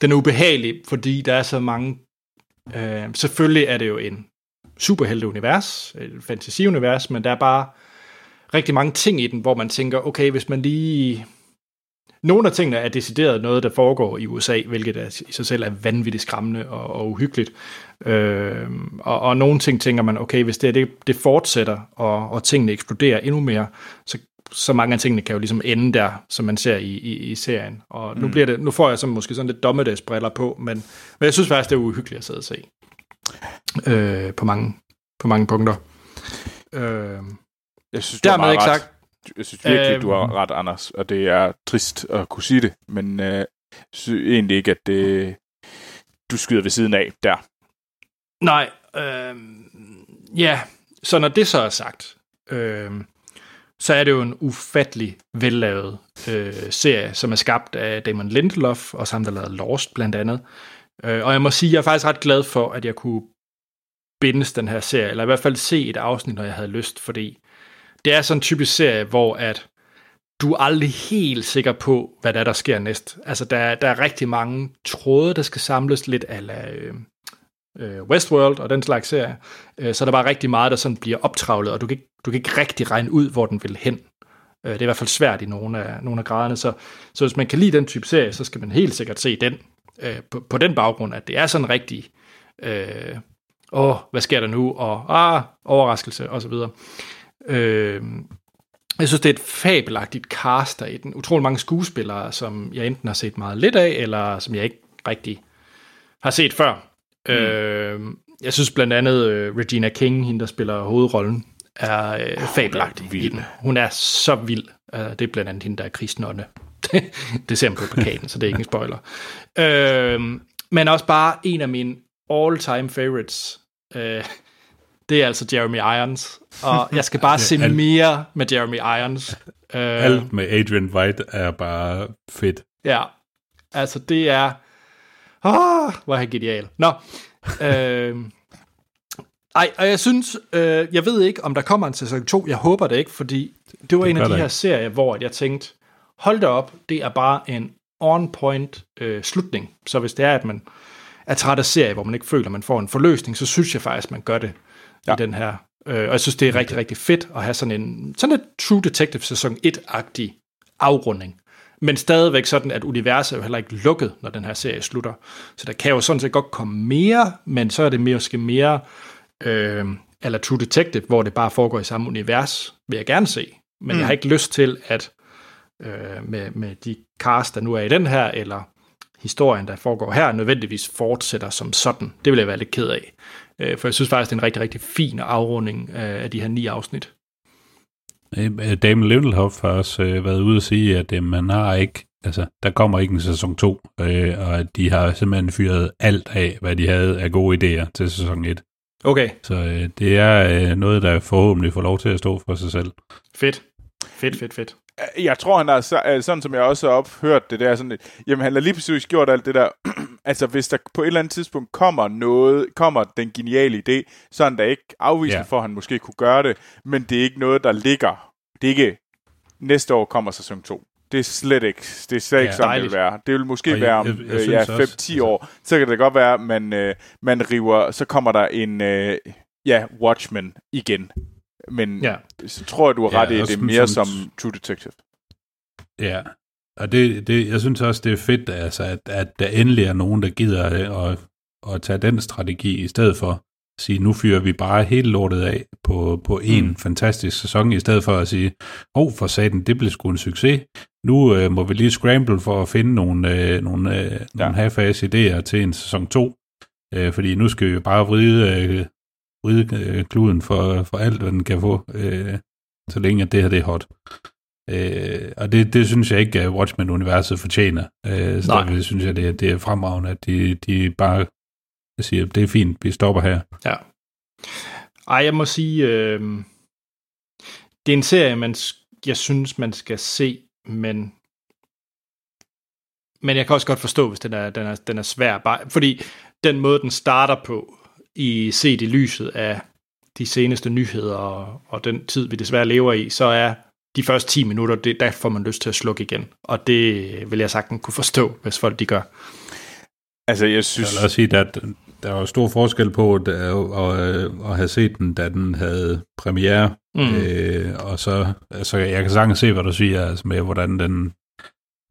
[SPEAKER 2] den er ubehagelig, fordi der er så mange... Øh, selvfølgelig er det jo en superhelte-univers, et fantasy-univers, men der er bare rigtig mange ting i den, hvor man tænker, okay, hvis man lige... Nogle af tingene er decideret noget, der foregår i USA, hvilket er, i sig selv er vanvittigt skræmmende og, og uhyggeligt. Øh, og, og nogle ting tænker man, okay, hvis det, det, det fortsætter, og, og tingene eksploderer endnu mere, så, så mange af tingene kan jo ligesom ende der, som man ser i, i, i serien. Og nu, bliver det, nu får jeg så måske sådan lidt dommedagsbriller på, men, men jeg synes faktisk, det er uhyggeligt at sidde og se. Øh, på, mange, på mange punkter. Øh,
[SPEAKER 3] Jeg synes, du har
[SPEAKER 2] dermed
[SPEAKER 3] meget
[SPEAKER 2] ikke
[SPEAKER 3] ret.
[SPEAKER 2] sagt,
[SPEAKER 3] Jeg synes virkelig,
[SPEAKER 2] Øhm.
[SPEAKER 3] du har ret, Anders. Og det er trist at kunne sige det. Men øh, jeg synes egentlig ikke, at det, du skyder ved siden af der.
[SPEAKER 2] Nej, øh, ja, så når det så er sagt, øh, så er det jo en ufattelig vellavet øh, serie, som er skabt af Damon Lindelof, og ham, der lavede Lost blandt andet. Øh, og jeg må sige, jeg er faktisk ret glad for, at jeg kunne bindes den her serie, eller i hvert fald se et afsnit, når jeg havde lyst, fordi det er sådan en typisk serie, hvor at du er aldrig helt sikker på, hvad der, er, der sker næst. Altså, der, der er rigtig mange tråde, der skal samles lidt af øh, øh, Westworld og den slags serie. Øh, så der var rigtig meget, der sådan bliver optravlet, og du kan, ikke, du kan ikke rigtig regne ud, hvor den vil hen. Øh, det er i hvert fald svært i nogle af, nogle af graderne. Så, så hvis man kan lide den type serie, så skal man helt sikkert se den øh, på, på den baggrund, at det er sådan rigtig, øh, åh, hvad sker der nu, og ah, overraskelse, og så videre. Øh, jeg synes, det er et fabelagtigt cast der i den. Utrolig mange skuespillere, som jeg enten har set meget lidt af, eller som jeg ikke rigtig har set før. Mm. Øh, jeg synes blandt andet øh, Regina King, hende der spiller hovedrollen, er øh, fabelagtig i den. Hun er så vild. Uh, det er blandt andet hende, der er kristnånde. det ser man på plakaten, så det er ikke en spoiler. Øh, men også bare en af mine all-time favorites. Øh, det er altså Jeremy Irons. Og jeg skal bare se
[SPEAKER 1] Alt-
[SPEAKER 2] mere med Jeremy Irons. Øh,
[SPEAKER 1] Alt med Adrian White er bare fedt.
[SPEAKER 2] Ja, altså det er... Åh, hvor er han genial. Nå, øh, ej, og jeg synes, øh, jeg ved ikke, om der kommer en sæson 2. Jeg håber det ikke, fordi det var
[SPEAKER 1] Det
[SPEAKER 2] en af de her
[SPEAKER 1] ikke.
[SPEAKER 2] serier, hvor jeg tænkte, hold da op, det er bare en on-point øh, slutning. Så hvis det er, at man er træt af serie, hvor man ikke føler, at man får en forløsning, så synes jeg faktisk, man gør det. Ja. i den her. Øh, og jeg synes, det er rigtig, rigtig fedt at have sådan en sådan et True Detective sæson 1-agtig afrunding. Men stadigvæk sådan, at universet er jo heller ikke lukket, når den her serie slutter. Så der kan jo sådan set godt komme mere, men så er det måske mere øh, eller True Detective, hvor det bare foregår i samme univers, vil jeg gerne se. Men mm. jeg har ikke lyst til, at øh, med, med de cast, der nu er i den her, eller historien, der foregår her, nødvendigvis fortsætter som sådan. Det vil jeg være lidt ked af. Øh, for jeg synes faktisk, det er en rigtig, rigtig fin afrunding øh, af de her ni afsnit.
[SPEAKER 1] Øh, Damon Lindelof har også øh, været ude at sige, at øh, man har ikke, altså, der kommer ikke en sæson 2, øh, og at de har simpelthen fyret alt af, hvad de havde af gode idéer til sæson 1.
[SPEAKER 2] Okay,
[SPEAKER 1] Så øh, det er øh, noget, der forhåbentlig får lov til at stå for sig selv.
[SPEAKER 2] fedt. Fedt, fedt, fedt.
[SPEAKER 3] Jeg tror, han har, øh, sådan som jeg også har ophørt det der, sådan, jamen han har lige præcis gjort alt det der, altså hvis der på et eller andet tidspunkt kommer noget, kommer den geniale idé, så er han da ikke afvist
[SPEAKER 1] Ja.
[SPEAKER 3] yeah. for, at han måske kunne gøre det, men det er ikke noget, der ligger, det er ikke, næste år kommer sæson 2. Det er slet ikke, det er slet ikke
[SPEAKER 1] Ja,
[SPEAKER 3] sådan,
[SPEAKER 2] dejligt.
[SPEAKER 3] det vil være. Det vil måske
[SPEAKER 1] jeg-
[SPEAKER 3] være om
[SPEAKER 1] jeg- jeg
[SPEAKER 3] øh, ja,
[SPEAKER 1] også,
[SPEAKER 3] 5-10
[SPEAKER 1] altså-
[SPEAKER 3] år, så kan det godt være, at man, øh, man river, så kommer der en, øh, ja, Watchmen igen. Men
[SPEAKER 2] Ja.
[SPEAKER 3] så tror jeg, du har
[SPEAKER 1] Ja,
[SPEAKER 3] ret i, at det er mere
[SPEAKER 1] som-
[SPEAKER 3] som True Detective.
[SPEAKER 1] Ja, og det, det, jeg synes også, det er fedt, altså, at, at der endelig er nogen, der gider at, at tage den strategi, i stedet for at sige, nu fyrer vi bare hele lortet af på, på en mm. fantastisk sæson, i stedet for at sige, åh, oh, for satan, det blev sgu en succes. Nu øh, må vi lige scramble for at finde nogle, øh, nogle, øh, ja. nogle half idéer til en sæson 2, øh, fordi nu skal vi bare vride, øh, vride øh, kluden for, for alt, hvad den kan få, øh, så længe at det her det er hot. Øh, og det, det synes jeg ikke, at Watchmen-universet fortjener. Øh, så Nej. derfor synes jeg, det, det er fremragende, at de, de bare siger, det er fint, vi stopper her.
[SPEAKER 2] Ja. Ej, jeg må sige, øh, det er en serie, man, jeg synes, man skal se, men men jeg kan også godt forstå, hvis den er, den er, den er svær. Bare, fordi den måde, den starter på, i set i lyset af de seneste nyheder og, og den tid, vi desværre lever i, så er de første 10 minutter, det, der får man lyst til at slukke igen. Og det vil jeg sagtens kunne forstå, hvis folk de gør.
[SPEAKER 3] Altså, jeg synes...
[SPEAKER 1] Jeg vil også sige, at der var stor forskel på at, at, at have set den, da den havde premiere. Mm. Øh, og så, altså, jeg kan sagtens se, hvad du siger, altså med hvordan den,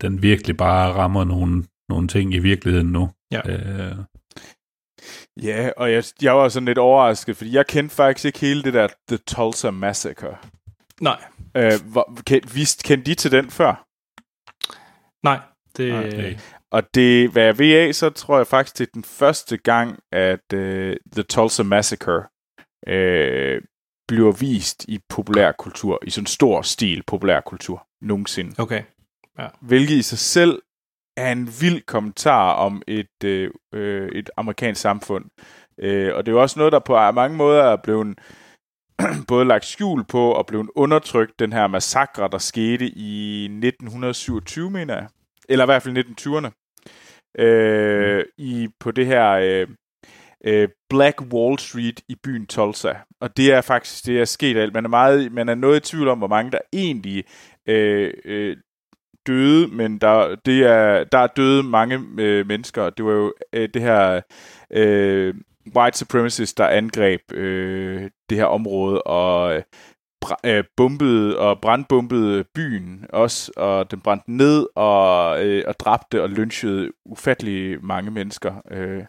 [SPEAKER 1] den virkelig bare rammer nogle, nogle ting i virkeligheden nu.
[SPEAKER 2] Ja. Øh,
[SPEAKER 3] Ja, og jeg, jeg var sådan lidt overrasket, fordi jeg kendte faktisk ikke hele det der The Tulsa Massacre.
[SPEAKER 2] Nej.
[SPEAKER 3] Øh, hvor, kendt, vist, kendte de til den før?
[SPEAKER 2] Nej. Det... Okay.
[SPEAKER 3] Og det, hvad jeg ved af, så tror jeg faktisk, det er den første gang, at uh, The Tulsa Massacre uh, bliver vist i populærkultur, i sådan stor stil populærkultur, nogensinde.
[SPEAKER 2] Okay.
[SPEAKER 3] Ja. Hvilket i sig selv er en vild kommentar om et, øh, øh, et amerikansk samfund. Øh, og det er jo også noget, der på mange måder er blevet både lagt skjul på og blevet undertrykt, den her massakre, der skete i 1927, mener jeg. Eller i hvert fald 1920'erne. Øh, mm. i, på det her øh, øh, Black Wall Street i byen Tulsa. Og det er faktisk det, er sket alt. Man er, meget, man er noget i tvivl om, hvor mange der egentlig øh, øh, døde, men der, det er, der er døde mange øh, mennesker. Det var jo øh, det her øh, white supremacists, der angreb øh, det her område og øh, bombede og brandbombede byen også, og den brændte ned og, øh, og dræbte og lynchede ufattelig mange mennesker. Øh,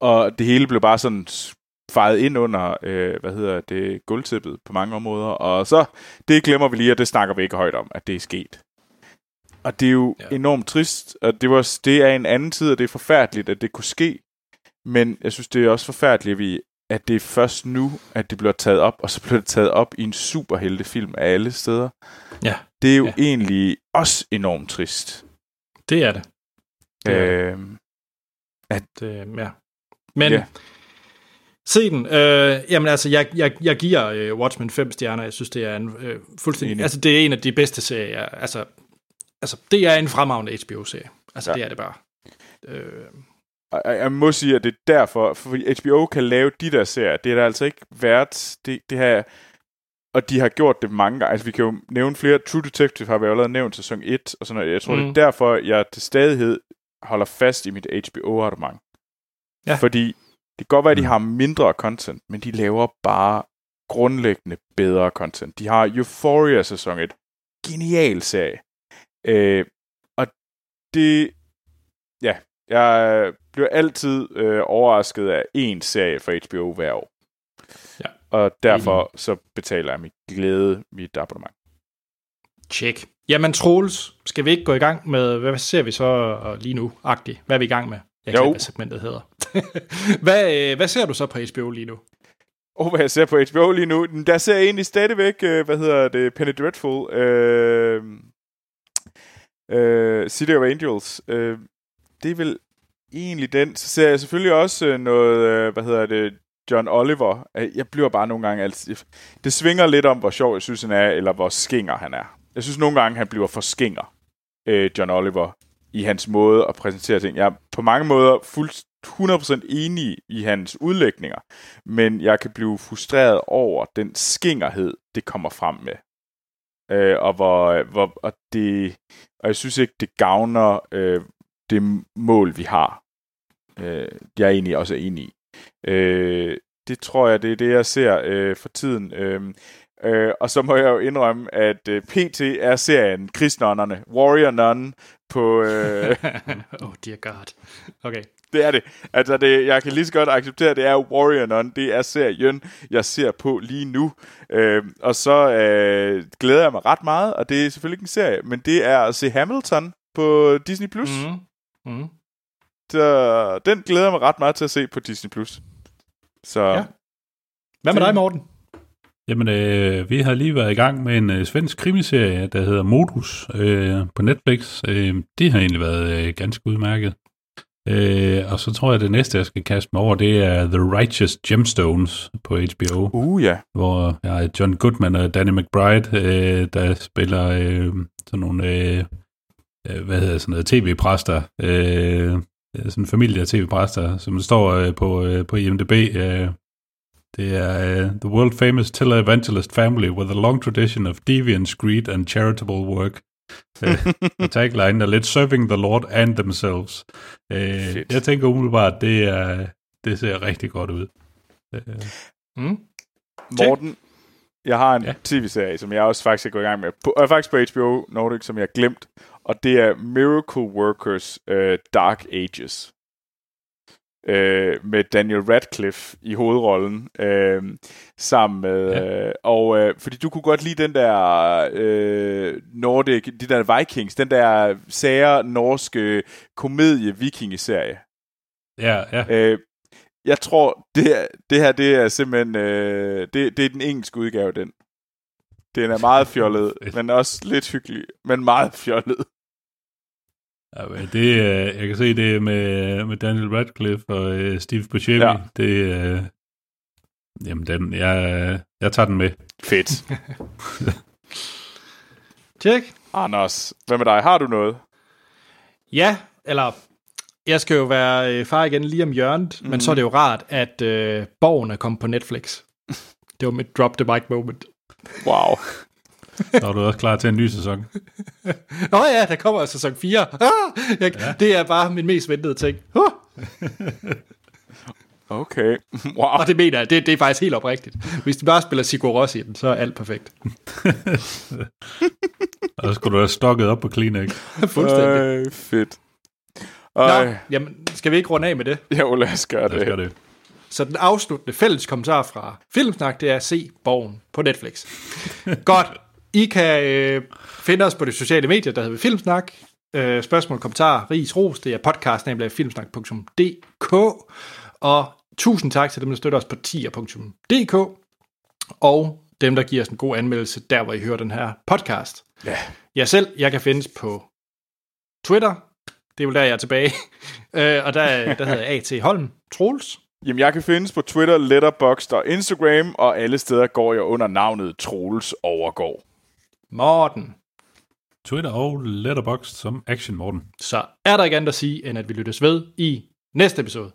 [SPEAKER 3] og det hele blev bare sådan fejet ind under, øh, hvad hedder det, gulvtæppet på mange områder. Og så, det glemmer vi lige, og det snakker vi ikke højt om, at det er sket. Og det er jo ja. enormt trist, og det, var, det er en anden tid, og det er forfærdeligt, at det kunne ske. Men jeg synes, det er også forfærdeligt, at, vi, at det er først nu, at det bliver taget op, og så bliver det taget op i en superheltefilm af alle steder.
[SPEAKER 2] Ja.
[SPEAKER 3] Det er jo
[SPEAKER 2] ja.
[SPEAKER 3] egentlig også enormt trist.
[SPEAKER 2] Det er det.
[SPEAKER 3] det. Øh,
[SPEAKER 2] at, øh, ja. Men ja. se den. Øh, jamen altså, jeg, jeg, jeg giver øh, Watchmen 5 stjerner. Jeg synes, det er en øh, fuldstændig... Enig. Altså, det er en af de bedste serier. Altså, altså, det er en fremragende HBO-serie. Altså, ja. det er det bare. Øh,
[SPEAKER 3] jeg, må sige, at det er derfor, for HBO kan lave de der serier. Det er da altså ikke værd. Det, det her, og de har gjort det mange gange. Altså, vi kan jo nævne flere. True Detective har vi allerede nævnt sæson 1 og sådan noget. Jeg tror, mm. det er derfor, jeg til stadighed holder fast i mit HBO-abonnement. Ja. Fordi det kan godt være, at de mm. har mindre content, men de laver bare grundlæggende bedre content. De har Euphoria sæson 1. Genial serie. Øh, og det, ja, jeg bliver altid øh, overrasket af en serie fra HBO hver år.
[SPEAKER 2] Ja.
[SPEAKER 3] Og derfor så betaler jeg mit glæde mit abonnement.
[SPEAKER 2] Check. Jamen Troels, skal vi ikke gå i gang med, hvad ser vi så lige nu, agtigt? Hvad er vi i gang med? Jeg kan hvad segmentet hedder. hvad, øh, hvad ser du så på HBO lige nu?
[SPEAKER 3] Oh, hvad jeg ser på HBO lige nu? Der ser jeg egentlig stadigvæk, øh, hvad hedder det, Penny Dreadful. Øh, øh, City of Angels. Øh, det er vel egentlig den. Så ser jeg selvfølgelig også øh, noget, øh, hvad hedder det, John Oliver. Øh, jeg bliver bare nogle gange altid... Det svinger lidt om, hvor sjov jeg synes, han er, eller hvor skinger han er. Jeg synes nogle gange, han bliver for skinger, øh, John Oliver, i hans måde at præsentere ting. Jeg er på mange måder fuldt 100% enig i hans udlægninger, men jeg kan blive frustreret over den skingerhed, det kommer frem med. Øh, og hvor, hvor og det og jeg synes ikke, det gavner øh, det mål, vi har. Øh, jeg er egentlig også enig i. Øh, det tror jeg, det er det, jeg ser øh, for tiden. Øh, Øh, og så må jeg jo indrømme, at øh, PT er serien Krigsnonnerne, Warrior Nun på... Øh,
[SPEAKER 2] oh dear god. Okay.
[SPEAKER 3] det er det. Altså, det, jeg kan lige så godt acceptere, at det er Warrior Nun. Det er serien, jeg ser på lige nu. Øh, og så øh, glæder jeg mig ret meget, og det er selvfølgelig ikke en serie, men det er at se Hamilton på Disney+. Plus.
[SPEAKER 2] Mm. Mm.
[SPEAKER 3] Så den glæder jeg mig ret meget til at se på Disney+. Plus. Så
[SPEAKER 2] Ja. Hvad med dig, Morten?
[SPEAKER 1] Jamen, øh, vi har lige været i gang med en øh, svensk krimiserie, der hedder Modus øh, på Netflix. Øh, det har egentlig været øh, ganske udmærket. Øh, og så tror jeg, at det næste, jeg skal kaste mig over, det er The Righteous Gemstones på HBO,
[SPEAKER 3] uh ja.
[SPEAKER 1] hvor jeg har John Goodman og Danny McBride, øh, der spiller øh, sådan nogle, øh, øh, hvad hedder sådan noget, tv-præster, øh, sådan en familie af tv-præster, som står øh, på, øh, på IMDb. Øh, det er uh, The World Famous Televangelist Family with a long tradition of deviance, greed and charitable work. uh, the tagline er lidt serving the Lord and themselves. Uh, jeg tænker umiddelbart, det, er, det ser rigtig godt ud. Uh,
[SPEAKER 2] Mm.
[SPEAKER 3] Morten, jeg har en
[SPEAKER 1] Ja.
[SPEAKER 3] ja. tv-serie, som jeg også faktisk er gået i gang med. På, er faktisk på HBO Nordic, som jeg har glemt. Og det er Miracle Workers uh, Dark Ages. Uh, med Daniel Radcliffe i hovedrollen. Uh, sammen med...
[SPEAKER 1] Ja.
[SPEAKER 3] Uh, og uh, fordi du kunne godt lide den der uh, Nordic, de der Vikings, den der sære norske komedie-vikingeserie.
[SPEAKER 1] ja, ja.
[SPEAKER 3] Øh, jeg tror, det, her- det her, det er simpelthen, øh, det, det er den engelske udgave, den. Den er meget fjollet, men også lidt hyggelig, men meget fjollet.
[SPEAKER 1] Ja, det, øh, jeg kan se det med, med Daniel Radcliffe og øh, Steve Buscemi.
[SPEAKER 3] Ja.
[SPEAKER 1] Det, øh, jamen, den, jeg, jeg tager den med.
[SPEAKER 3] Fedt.
[SPEAKER 2] Tjek.
[SPEAKER 3] Anders, hvad med dig? Har du noget?
[SPEAKER 2] Ja, eller jeg skal jo være øh, far igen lige om hjørnet, mm. men så er det jo rart, at øh, Borgen er kommet på Netflix. Det var mit drop the mic moment.
[SPEAKER 3] Wow.
[SPEAKER 1] Så er du også klar til en ny sæson.
[SPEAKER 2] Nå ja, der kommer sæson 4. Ah, jeg, ja. Det er bare min mest ventede ting. Uh,
[SPEAKER 3] Okay. Wow.
[SPEAKER 2] og det mener jeg, det, det er faktisk helt oprigtigt. Hvis de bare spiller Sigur Rós i den, så er alt perfekt.
[SPEAKER 1] Og så skulle du have stokket op på Kleenex.
[SPEAKER 2] Fuldstændig.
[SPEAKER 3] Øh, fedt.
[SPEAKER 2] Nå,
[SPEAKER 3] Øh,
[SPEAKER 2] jamen, skal vi ikke runde af med det?
[SPEAKER 3] jo, lad os gøre
[SPEAKER 1] Lad os
[SPEAKER 3] det.
[SPEAKER 1] gøre det.
[SPEAKER 2] Så den afsluttende fælles kommentar fra Filmsnak, det er at se Borgen på Netflix. Godt. I kan øh, finde os på de sociale medier, der hedder Filmsnak. Øh, spørgsmål, kommentarer, ris, ros, det er podcast filmsnak.dk. Og tusind tak til dem, der støtter os på tier.dk. Og dem, der giver os en god anmeldelse, der hvor I hører den her podcast.
[SPEAKER 3] Ja.
[SPEAKER 2] Jeg selv, jeg kan findes på Twitter. Det er vel der, jeg er tilbage. øh, og der, der hedder A.T. Holm Troels.
[SPEAKER 3] Jamen, jeg kan findes på Twitter, Letterboxd og Instagram, og alle steder går jeg under navnet Troels Overgaard.
[SPEAKER 2] Morten.
[SPEAKER 1] Twitter og Letterboxd som Action Morten.
[SPEAKER 2] Så er der ikke andet at sige, end at vi lyttes ved i næste episode.